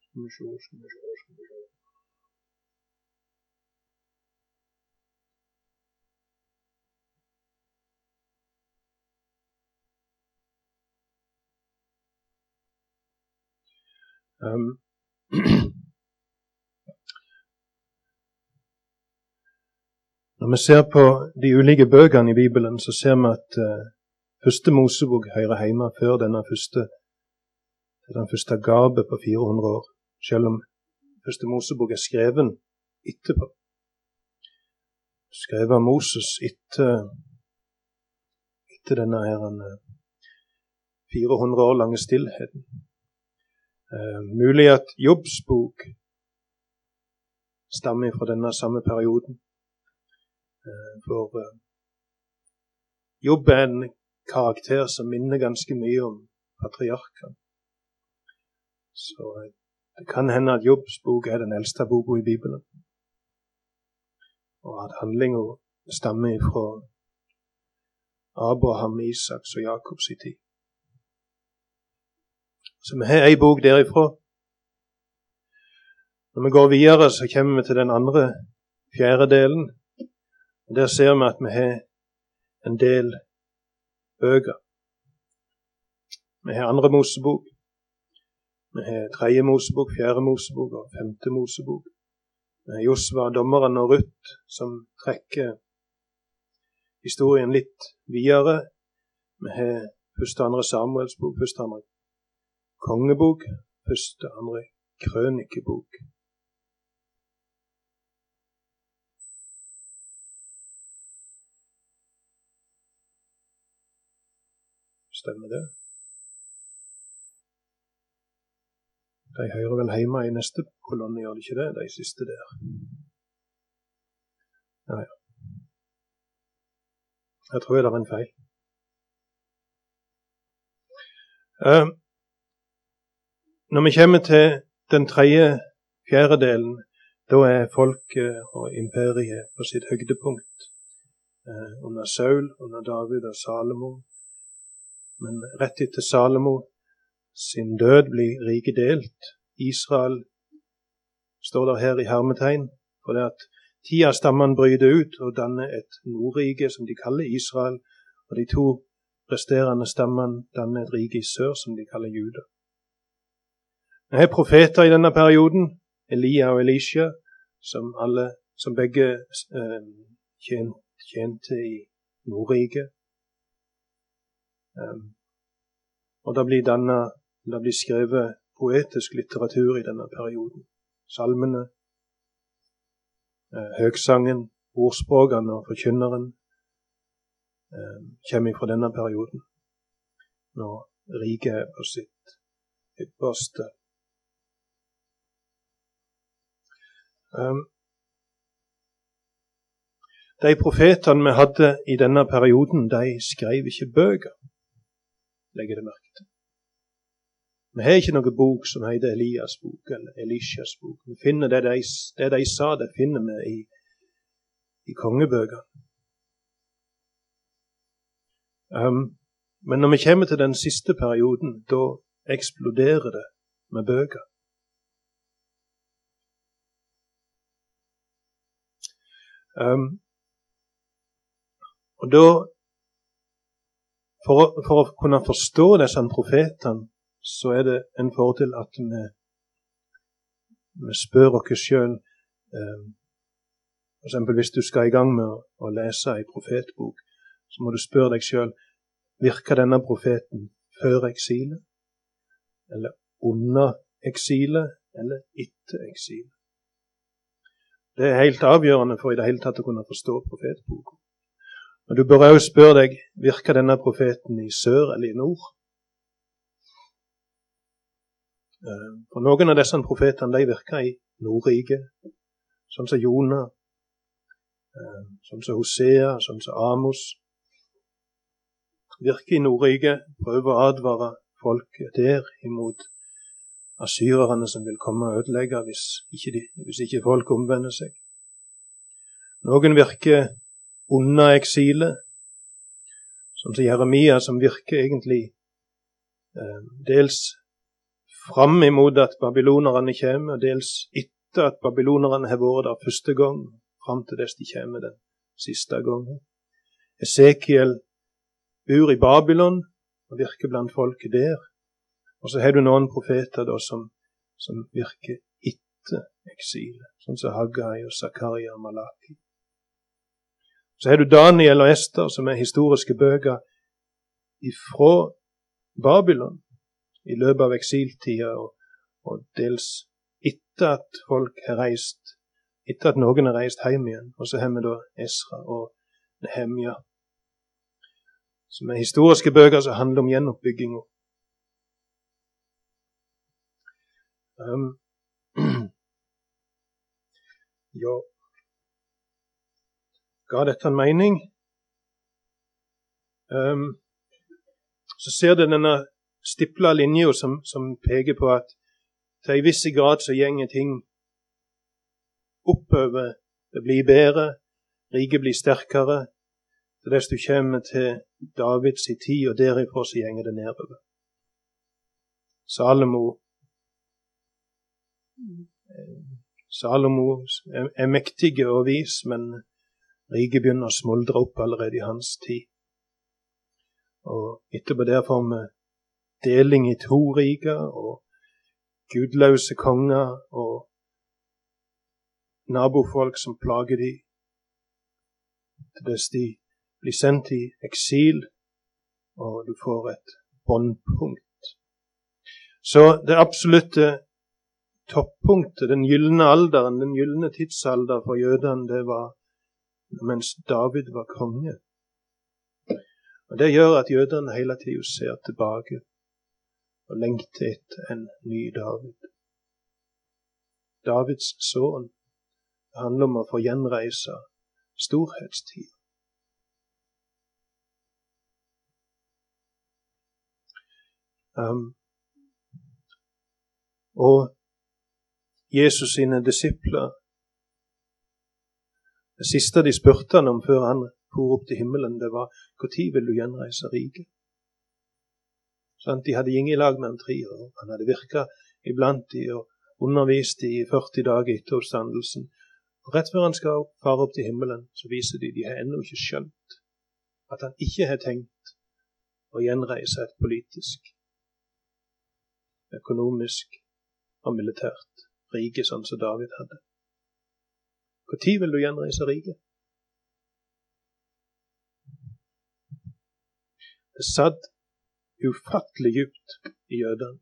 Skal vi se, skal vi se, skal vi se. Um, Når vi ser på de ulike bøkene i Bibelen, så ser vi at uh, første Mosebok hører hjemme før denne første, den første gapet på 400 år, selv om første Mosebok er skreven etterpå. Skrevet av Moses etter, etter denne her, 400 år lange stillheten. Eh, mulig at Jobbs bok stammer fra denne samme perioden. Eh, for eh, Jobb er en karakter som minner ganske mye om patriarkene. Så eh, det kan hende at Jobbs bok er den eldste boka i Bibelen. Og at handlinga stammer fra Abraham, Isaks og Jakobs tid. Så vi har ei bok derifra. Når vi går videre, så kommer vi til den andre fjerdedelen, der ser vi at vi har en del bøker. Vi har andre Mosebok. Vi har tredje Mosebok, fjerde Mosebok og femte Mosebok. Vi har Josva, dommeren og Ruth, som trekker historien litt videre. Vi har første andre Samuels bok, første andre kongebok, første andre krønikebok. Stemmer det? De hører vel hjemme i neste kolonne, gjør de ikke det? De siste der. Ja, ja. Jeg tror det er en feil. Uh, når vi kommer til den tredje fjerdedelen, da er folket og imperiet på sitt høydepunkt Uh, under Saul, under David og Salomo. Men rett etter Salomo sin død blir riket delt. Israel står der her i hermetegn, for det at ti av stammene bryter ut og danner et nordrike som de kaller Israel, og de to resterende stammene danner et rike i sør som de kaller Juda. Vi har profeter i denne perioden, Elia og Elisha, som, alle, som begge eh, tjente i Nordriket. Um, og det blir, dannet, det blir skrevet poetisk litteratur i denne perioden. Salmene, eh, høgsangen, ordspråkene og forkynneren eh, kommer fra denne perioden, når riket er på sitt ypperste. Um, de profetene vi hadde i denne perioden, de skrev ikke bøker, legger det merke til. Vi har ikke noen bok som heter Elias' bok eller Elishas bok. Vi finner Det de, det de sa, det finner vi i, i kongebøkene. Um, men når vi kommer til den siste perioden, da eksploderer det med bøker. Um, og da, for, for, å kunne forstå disse profetene, så er det en fordel at vi, vi spør oss sjøl eh, F.eks. hvis du skal i gang med å, å lese ei profetbok, så må du spørre deg sjøl virker denne profeten før eksilet, eller under eksilet, eller etter eksilet. Det er helt avgjørende for i det hele tatt å kunne forstå profetboka. Og Du bør òg spørre deg virker denne profeten i sør eller i nord. Eh, for noen av disse profetene de virka i Nordriket, sånn som Jonah, eh, sånn som Hosea, sånn som Amos. Virker i Nordriket, prøver å advare folket der imot asyrerne som vil komme og ødelegge hvis ikke, de, hvis ikke folk omvender seg. Noen virker under eksilet, sånn som Jeremia, som virker egentlig eh, dels fram imot at babylonerne kommer, dels etter at babylonerne har vært der første gang, fram til dess de kommer den siste gangen. Esekiel bor i Babylon og virker blant folket der. Og så har du noen profeter da som, som virker etter eksilet, sånn som Haggai og Zakaria og Malaki. Så har du Daniel og Ester, som er historiske bøker ifra Babylon i løpet av eksiltida, og, og, dels etter at folk har reist, etter at noen har reist hjem igjen. Og så har vi da Esra og Nehemja, som er historiske bøker som handler om gjenoppbygginga. Um, [CLEARS THROAT] ja Ga dette en mening? Um, så ser du denne stipla linja som, som, peker på at til en viss grad så gjenger ting oppover. Det blir bedre, riket blir sterkere. Til dess du kommer til Davids tid, og derifra så gjenger det nedover. Salomo Salomo er mektig og vis, men riket begynner å smuldre opp allerede i hans tid. Og etterpå der får vi deling i to riker og gudløse konger og nabofolk som plager de til dess de blir sendt i eksil, og du får et båndpunkt. Så det absolutte toppunktet, den gylne alderen, den gylne tidsalder for jødene, det var mens David var konge. Og Det gjør at jødene hele tida ser tilbake og lengter etter en ny David. Davids sønn handler om å få gjenreise storhetstid. Um, og Jesus sine disipler Det siste de spurte han om før han for opp til himmelen, det var når vil du gjenreise riket? De hadde gått i lag med han tre år. Han hadde virka iblant de og undervist de i 40 dager etter oppstandelsen. Og Rett før han skal fare opp til himmelen, så viser de de har ennå ikke skjønt at han ikke har tenkt å gjenreise et politisk, økonomisk og militært rike sånn som David hadde. Når vil du gjenreise riket? Det satt ufattelig djupt i jødene,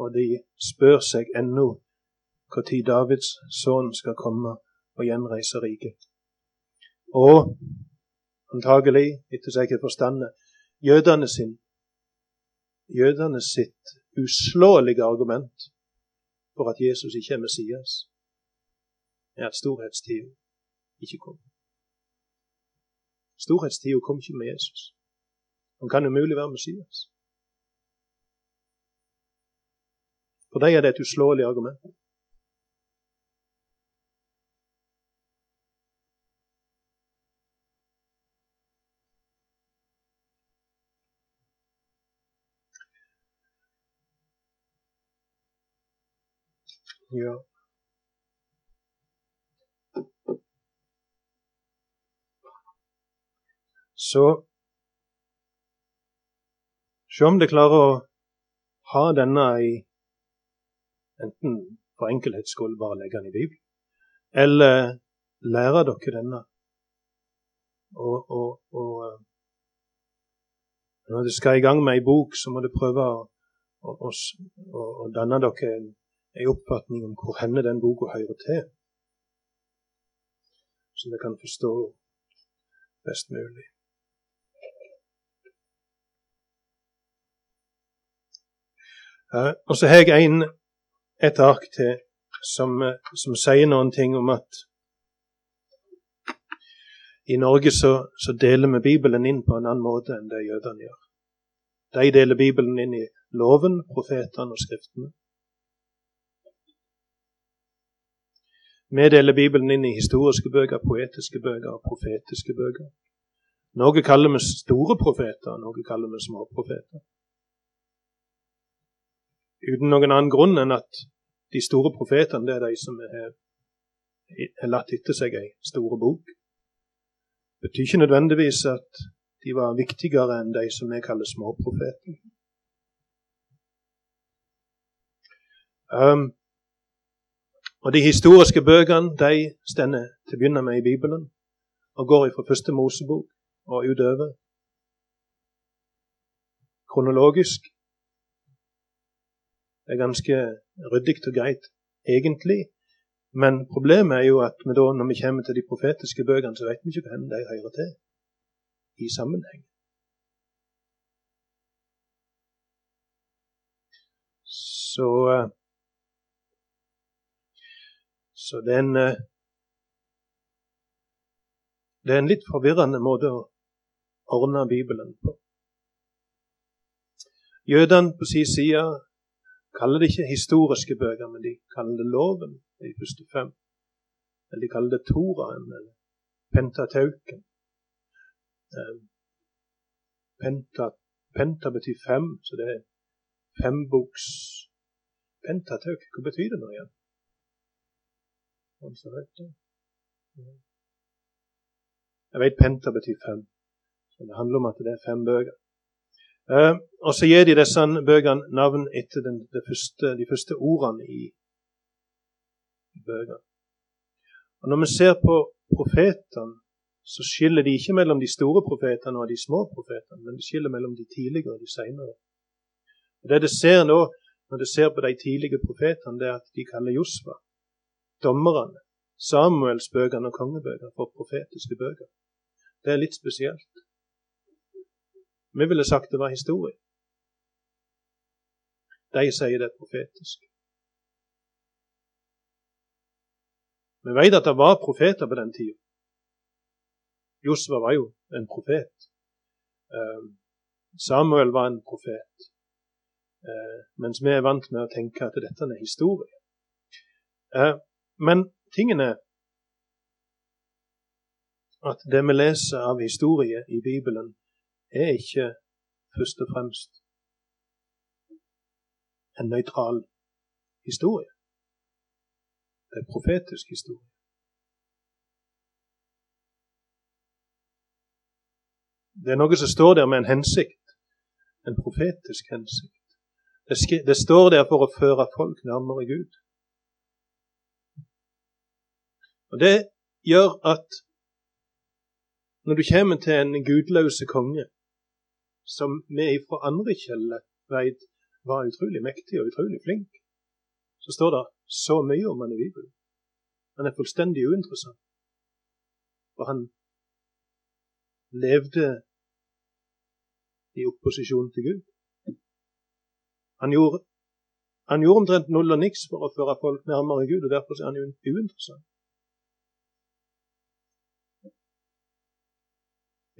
og de spør seg ennå når Davids sønn skal komme og gjenreise riket. Og antagelig, etter seg jeg har forstandet, jødene sin jødene sitt uslåelige argument for at Jesus ikke er Messias, er at storhetstida ikke kom. Storhetstida kom ikke med Jesus. Han kan umulig være Messias. For dem er det et uslåelig argument. Ja. Så Se om dere klarer å ha denne i Enten for enkelhets skyld bare legge den i Bibelen, eller lære dere denne. Og, og, og eh, når dere skal i gang med ei bok, så må dere prøve å, å, å, å danne dere en oppfatning om hvor henne den boka hører til, så dere kan forstå best mulig. Og så har jeg en, et ark til som, som, sier noen ting om at i Norge så, så, deler vi Bibelen inn på en annen måte enn det jødene gjør. De deler Bibelen inn i loven, profetene og skriftene. Vi deler Bibelen inn i historiske bøker, poetiske bøker og profetiske bøker. Noe kaller vi store profeter, noe kaller vi småprofeter. Uten noen annen grunn enn at de store profetene det er de som har, latt etter seg ei store bok. Det betyr ikke nødvendigvis at de var viktigere enn de som vi kaller småprofeter. Um, og De historiske bøkene de stender til å begynne med i Bibelen og går fra første Mosebok og utover. Kronologisk. Det er ganske ryddig og greit, egentlig. Men problemet er jo at vi da, når vi kommer til de profetiske bøkene, så vet vi ikke hvem de hører til i sammenheng. Så så det er en, det er en litt forvirrende måte å ordne Bibelen på. Jødene på sin side kaller det ikke historiske bøker, men de kaller det loven, i første fem. Eller de kaller det Toraen, eller Pentatauken. Eh, penta, penta betyr fem, så det er femboks Pentatauk, hva betyr det nå igjen? Jeg vet penta betyr fem. Så Det handler om at det er fem bøker. Uh, og så gir de disse bøkene navn etter den, første, de første ordene i bøkene. Og Når vi ser på profetene, så skiller de ikke mellom de store profetene og de små profetene, men de skiller mellom de tidligere og de senere. Og Det du ser nå, når du ser på de tidlige profetene, det er at de kaller Josva dommerne, Samuelsbøkene og kongebøkene for profetiske bøker. Det er litt spesielt. Vi ville sagt det var historie. De sier det er profetisk. Vi vet at det var profeter på den tida. Josva var jo en profet. Ehm, Samuel var en profet. Ehm, mens vi er vant med å tenke at dette er historie. Men men tingene at det vi leser av historie i Bibelen, er ikke først og fremst en nøytral historie. Det er profetisk historie. Det er noe som står der med en hensikt, en profetisk hensikt. Det, det står der for å føre folk nærmere Gud. Og Det gjør at når du kommer til en gudløse konge, som vi fra andre kilder veit var utrolig mektig og utrolig flink, så står det så mye om han i Bibelen. Han er fullstendig uinteressant. For han levde i opposisjon til Gud. Han gjorde, han gjorde omtrent null og niks for å føre folk nærmere Gud, og derfor er han uinteressant.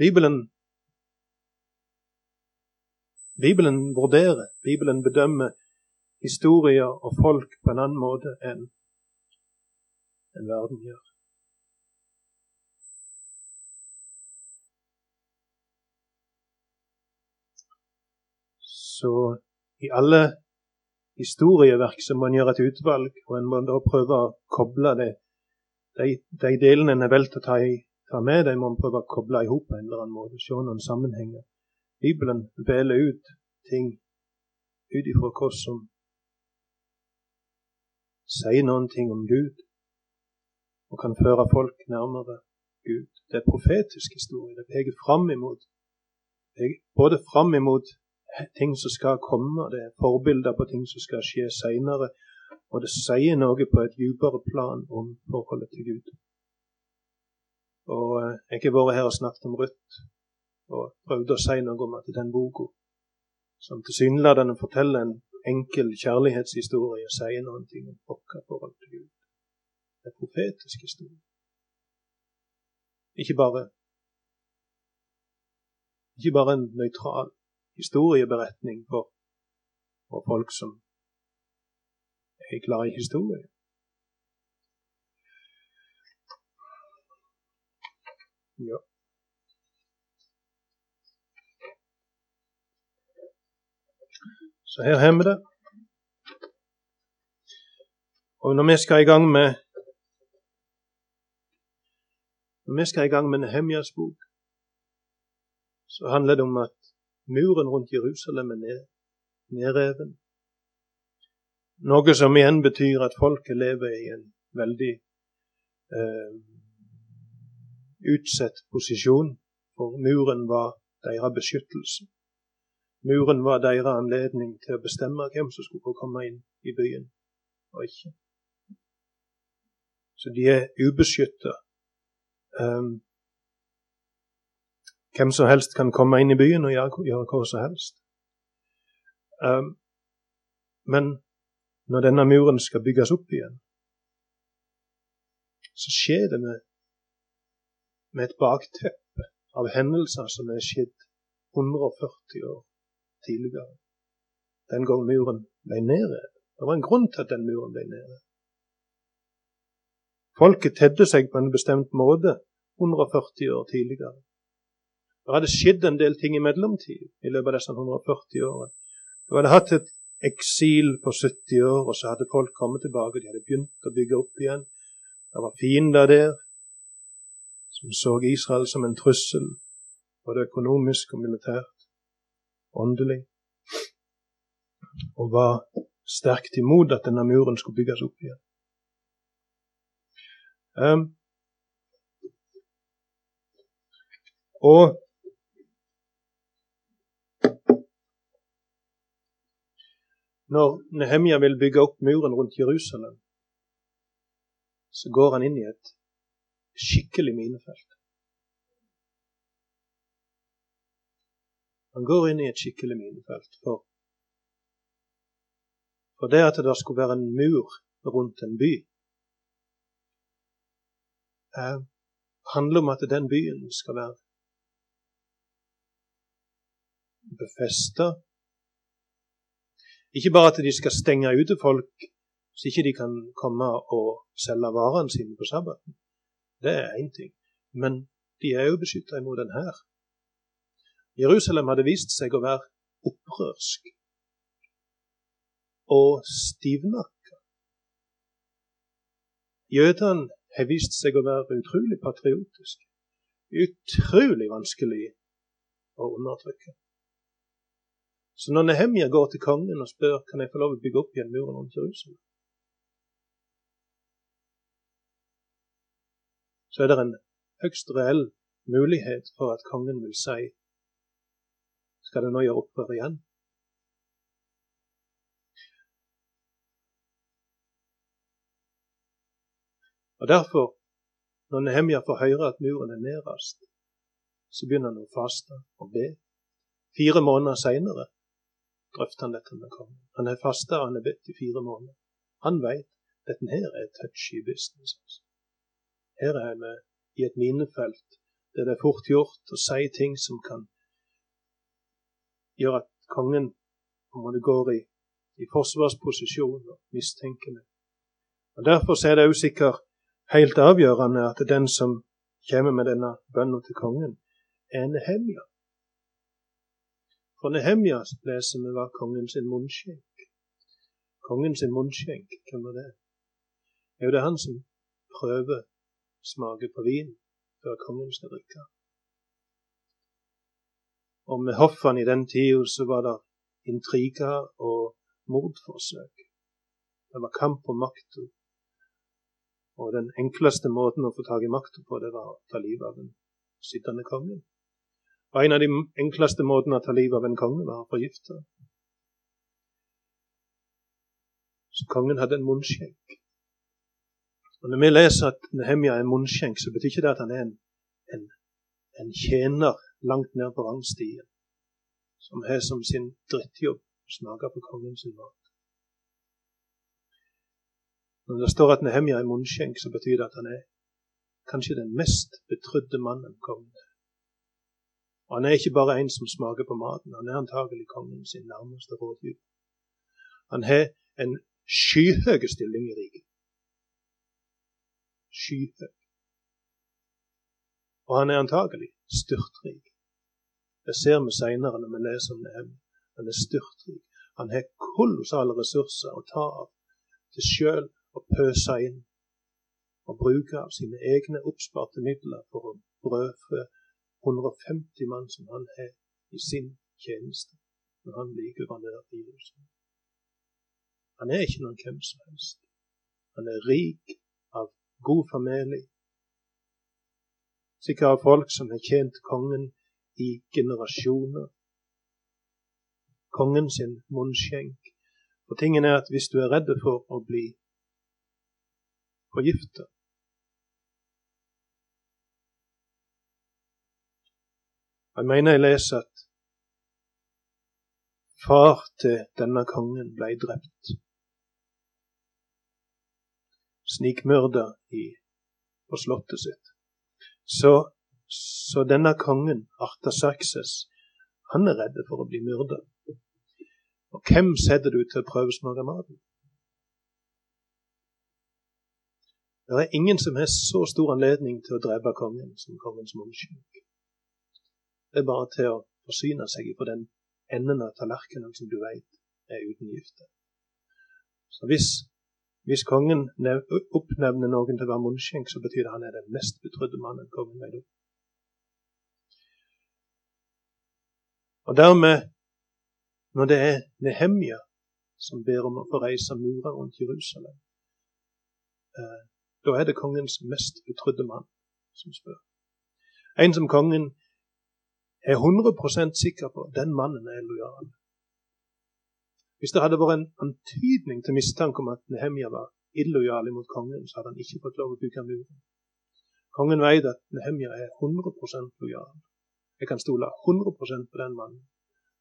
Bibelen Bibelen vurderer, Bibelen bedømmer historier og folk på en annen måte enn en verden gjør. Så i alle historieverk så må en gjøre et utvalg, og en må da prøve å koble det. De, de delene en er valgt å ta, i, ta med, de må en prøve å koble i hop på en eller annen måte, se noen sammenhenger. Bibelen veler ut ting ut ifra hva som sier noen ting om Gud, og kan føre folk nærmere Gud. Det er profetisk historie. Det peker fram imot, både fram imot ting som skal komme, det er forbilder på ting som skal skje seinere. Og det sier noe på et dypere plan om forholdet til Gud. Og eh, Jeg har vært her og snakket om Ruth og prøvde å si noe om at den boka, som tilsynelatende forteller en enkel kjærlighetshistorie, sier ting om vårt forhold til Gud. Er profetisk historie. Ikke bare, ikke bare en nøytral historieberetning for, for folk som er glad i historie. Ja. Så her har vi det. Og når vi skal i gang med når vi skal i gang med Nehemjas bok, så handler det om at Muren rundt Jerusalem er ned, nedreven. Noe som igjen betyr at folket lever i en veldig eh, utsatt posisjon, for muren var deres beskyttelse. Muren var deres anledning til å bestemme hvem som skulle få komme inn i byen, og ikke. Så de er ubeskytta. Um, hvem som helst kan komme inn i byen og gjøre, gjøre hva som helst. Um, men når denne muren skal bygges opp igjen, så skjer det med, med et bakteppe av hendelser som er skjedd 140 år tidligere. Den gang muren ble nedrevet. Det var en grunn til at den muren ble nedrevet. Folket tedde seg på en bestemt måte 140 år tidligere. Det hadde skjedd en del ting i mellomtid i løpet av disse 140 årene. Du hadde hatt et eksil på 70 år, og så hadde folk kommet tilbake. De hadde begynt å bygge opp igjen. Det var fiender der som så Israel som en trussel, både økonomisk og militært, åndelig, og var sterkt imot at denne muren skulle bygges opp igjen. Um, og Når Nehemja vil bygge opp muren rundt Jerusalem, så går han inn i et skikkelig minefelt. Han går inn i et skikkelig minefelt for, for det at det skulle være en mur rundt en by, eh, handler om at den byen skal være befesta ikke bare at de skal stenge ute folk så ikke de kan komme og selge varene sine på sabbaten. Det er én ting. Men de er jo beskytta imot den her. Jerusalem hadde vist seg å være opprørsk og stivnakka. Jødene har vist seg å være utrolig patriotiske. Utrolig vanskelig å undertrykke. Så når Nehemja går til kongen og spør kan jeg få lov å bygge opp igjen muren rundt Jerusalem, så er det en høyst reell mulighet for at kongen vil si skal det nå gjøre opprør igjen? Og Derfor, når Nehemja får høre at muren er nedrast, så begynner han å faste og be. Fire måneder seinere drøfter han dette med kongen. Han er fasta han er bedt i fire måneder. Han veit dette her er touchy business. Altså. Her er vi i et minefelt der det er fort gjort å si ting som kan gjøre at kongen det går i, i forsvarsposisjon og mistenker meg. Og Derfor er det også sikkert helt avgjørende at den som kommer med denne bønnen til kongen, er Nehemja. For Nehemja leser vi var kongens munnskjenk. Kongens munnskjenk, hvem var det? Er jo det han som prøver smake på vin før kongen skal drikke. Og med hoffene i den tida så var det intriger og mordforsøk. Det var kamp om makta og den enkleste måten å få tak i makta på, det var å ta livet av den sittende kongen. Og en av de enkleste måtene å ta livet av en konge var å forgifte. Så kongen hadde en munnskjenk. Og Når vi leser at Nehemja er munnskjenk, så betyr ikke det at han er en, en, en tjener langt ned på rangstien, som har som sin drittjobb å smake på kongens mat. Når det står at Nehemja er munnskjenk, så betyr det at han er kanskje den mest betrodde mannen kongen er. Og han er ikke bare en som smaker på maten, han er antagelig kongen sin nærmeste rådgiver. Han har en skyhøy stilling i riket. Skyhøy. Og han er antagelig styrtrik. Det ser vi seinere når vi leser om Nehemja. Han er styrtrik. Han har kolossale ressurser å ta av til sjøl og pøse inn og bruke av sine egne oppsparte midler for å brødfø 150 mann som han har i sin tjeneste når han blir guvernør i Jerusalem. Han er ikke noen hvem som helst. Han er rik av god familie. Sikkert av folk som har tjent kongen i generasjoner. Kongen sin munnskjenk. Og tingen er at hvis du er redd for å bli forgifta Jeg mener jeg leser at far til denne kongen ble drept. Snikmyrda på slottet sitt. Så, så denne kongen, Artaserkses, han er redd for å bli myrda. Og hvem setter du til å prøvesmake maten? Det er ingen som har så stor anledning til å drepe kongen som kongens munnskjenk. Det er bare til å forsyne seg på den enden av tallerkenen som du vet er uten gifte. Så hvis, hvis kongen oppnevner noen til å være munnskjenk, så betyr det han er den mest betrodde mannen kongen vet om. Og dermed, når det er Nehemja som ber om å få reise murer rundt Jerusalem, eh, da er det kongens mest betrodde mann som spør. En som kongen er 100% sikker på den mannen er lojal. Hvis det hadde vært en antydning til mistanke om at Nehemja var illojal mot kongen, så hadde han ikke fått lov å bygge muren. Kongen vet at Nehemja er 100% lojal. Jeg kan stole 100% på den mannen.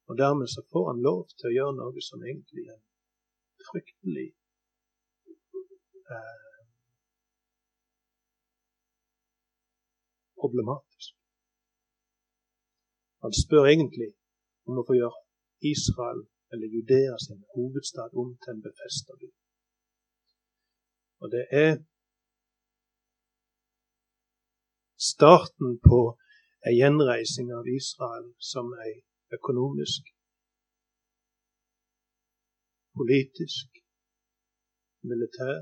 Og dermed så får han lov til å gjøre noe som egentlig er fryktelig eh, problematisk. Han spør egentlig om å få gjøre Israel eller Judea sin hovedstad om til en befesta by. Og det er starten på ei gjenreising av Israel som ei økonomisk, politisk, militær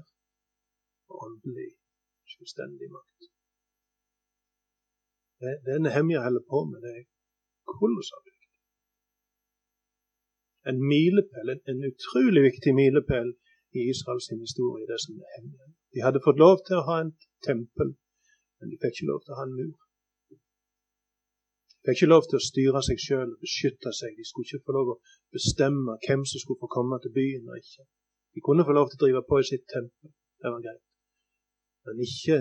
og åndelig selvstendig makt. Det, det Nehemja holder på med, det er kolossalt viktig. En milepæl, en, en utrolig viktig milepæl i Israels historie, det som er Nehemja. De hadde fått lov til å ha en tempel, men de fikk ikke lov til å ha en mur. Fikk ikke lov til å styre seg sjøl og beskytte seg. De skulle ikke få lov å bestemme hvem som skulle få komme til byen og ikke. De kunne få lov til å drive på i sitt tempel, det var greit. Men ikke,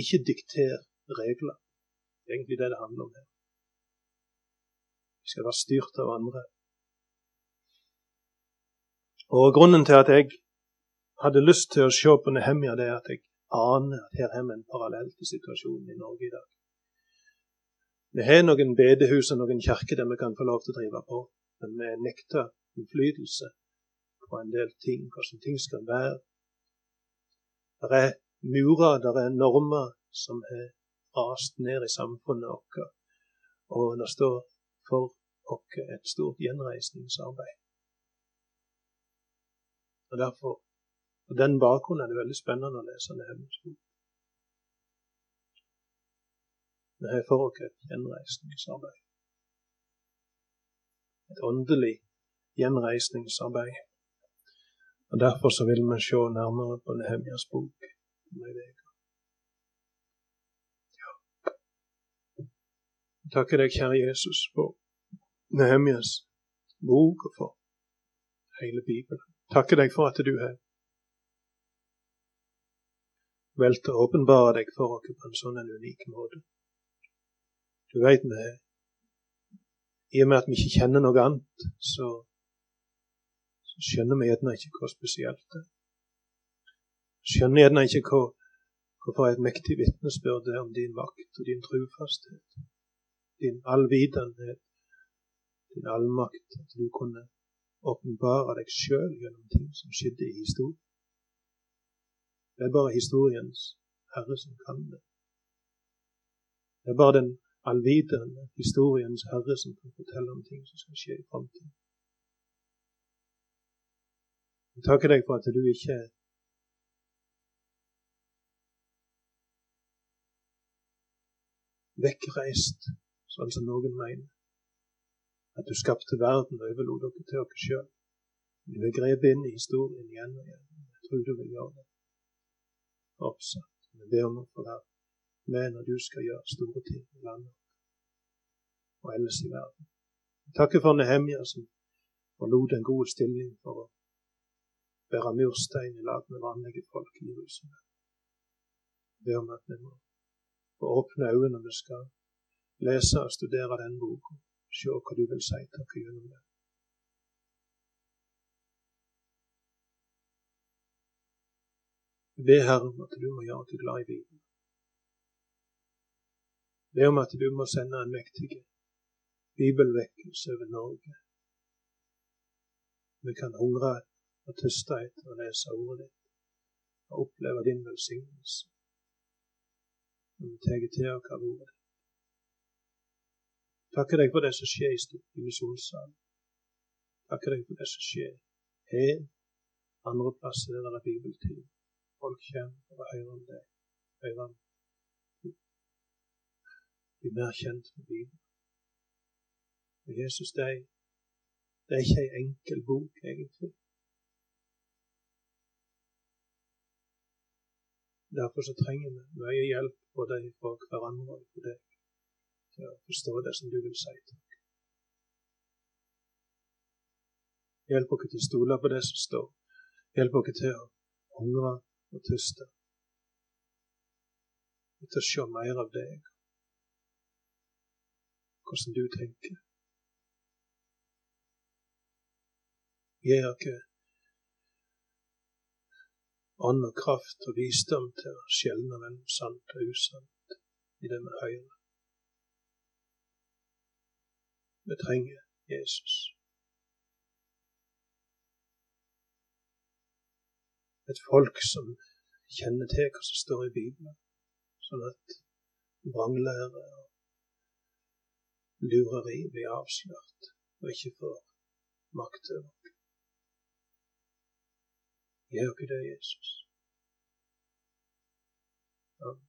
ikke dikter regler. Det er egentlig det det handler om her. Vi skal være styrt av andre. Og Grunnen til at jeg hadde lyst til å se på Nehemia, det er at jeg aner at her har vi en parallell til situasjonen i Norge i dag. Vi har noen bedehus og noen kirker der vi kan få lov til å drive på, men vi nekter innflytelse på en del ting, hvordan ting skal være. Det er murer, det er normer som har rast ned i samfunnet vårt, og det står for oss et stort gjenreisningsarbeid. Og derfor, På den bakgrunnen er det veldig spennende å lese Nehemjas bok. Oss et gjenreisningsarbeid. Et åndelig gjenreisningsarbeid. Og Derfor så vil vi se nærmere på Nehemjas bok. Ja. Takker deg, kjære Jesus, for Nehemjas bok og for hele Bibelen takker deg for at du har valgt å åpenbare deg for oss på en sånn unik måte. Du veit vi I og med at vi ikke kjenner noe annet, så, så skjønner vi gjerne ikke hvor spesielt det er. Skjønner gjerne ikke hva, hvorfor et mektig vitnesbyrd det er om din makt og din trufasthet, din allvitenhet, din allmakt, at du kunne åpenbare deg sjøl gjennom ting som skjedde i historien. Det er bare historiens herre som kan det. Det er bare den allvitende historiens herre som kan fortelle om ting som skal skje i framtiden. Jeg takker deg for at du ikke er vekkreist, sånn som noen mener at du skapte verden og overlot dere til dere sjøl. Du er grepet inn i historien igjen og igjen. Jeg tror du vil gjøre det fortsatt. Vi ber om å få være med når du skal gjøre store ting i landet og ellers i verden. Jeg takker for Nehemja som forlot en god stilling for å bære murstein i lag med vanlige folk i Jerusalem. Jeg ber om at vi må få åpne øynene når vi skal lese og studere den boka se hva du vil si til oss gjennom det. Be Herre om at du må gjøre oss glad i Bibelen. Be om at du må sende en mektig bibelvekkelse over Norge. Vi kan hungre og tøste etter å lese ordet ditt og oppleve din velsignelse. Når vi tar til oss av ordet Takker deg for det som skjer i misjonssalen. Takker deg for det som skjer her, andre plasser der det er bibeltid. Folk kommer for å høre om det. Høre om bli mer kjent med Bibelen. Og Jesus, er, det er ikke ei enkel bok, egentlig. Derfor så trenger vi mye hjelp både fra hverandre og fra deg til å forstå det som du vil si oss. Hjelp oss til å stole på det som står. Hjelp oss til å hungre og tyste. Til å se mer av deg, hvordan du tenker. Gi ikke ånd og kraft og visdom til å skjelne mellom sant og usant i det vi hører. Vi trenger Jesus. Et folk som kjenner til hva som står i Bibelen, sånn at vranglære og lureri blir avslørt og ikke får makt over. Gjør ikke det, Jesus. Amen.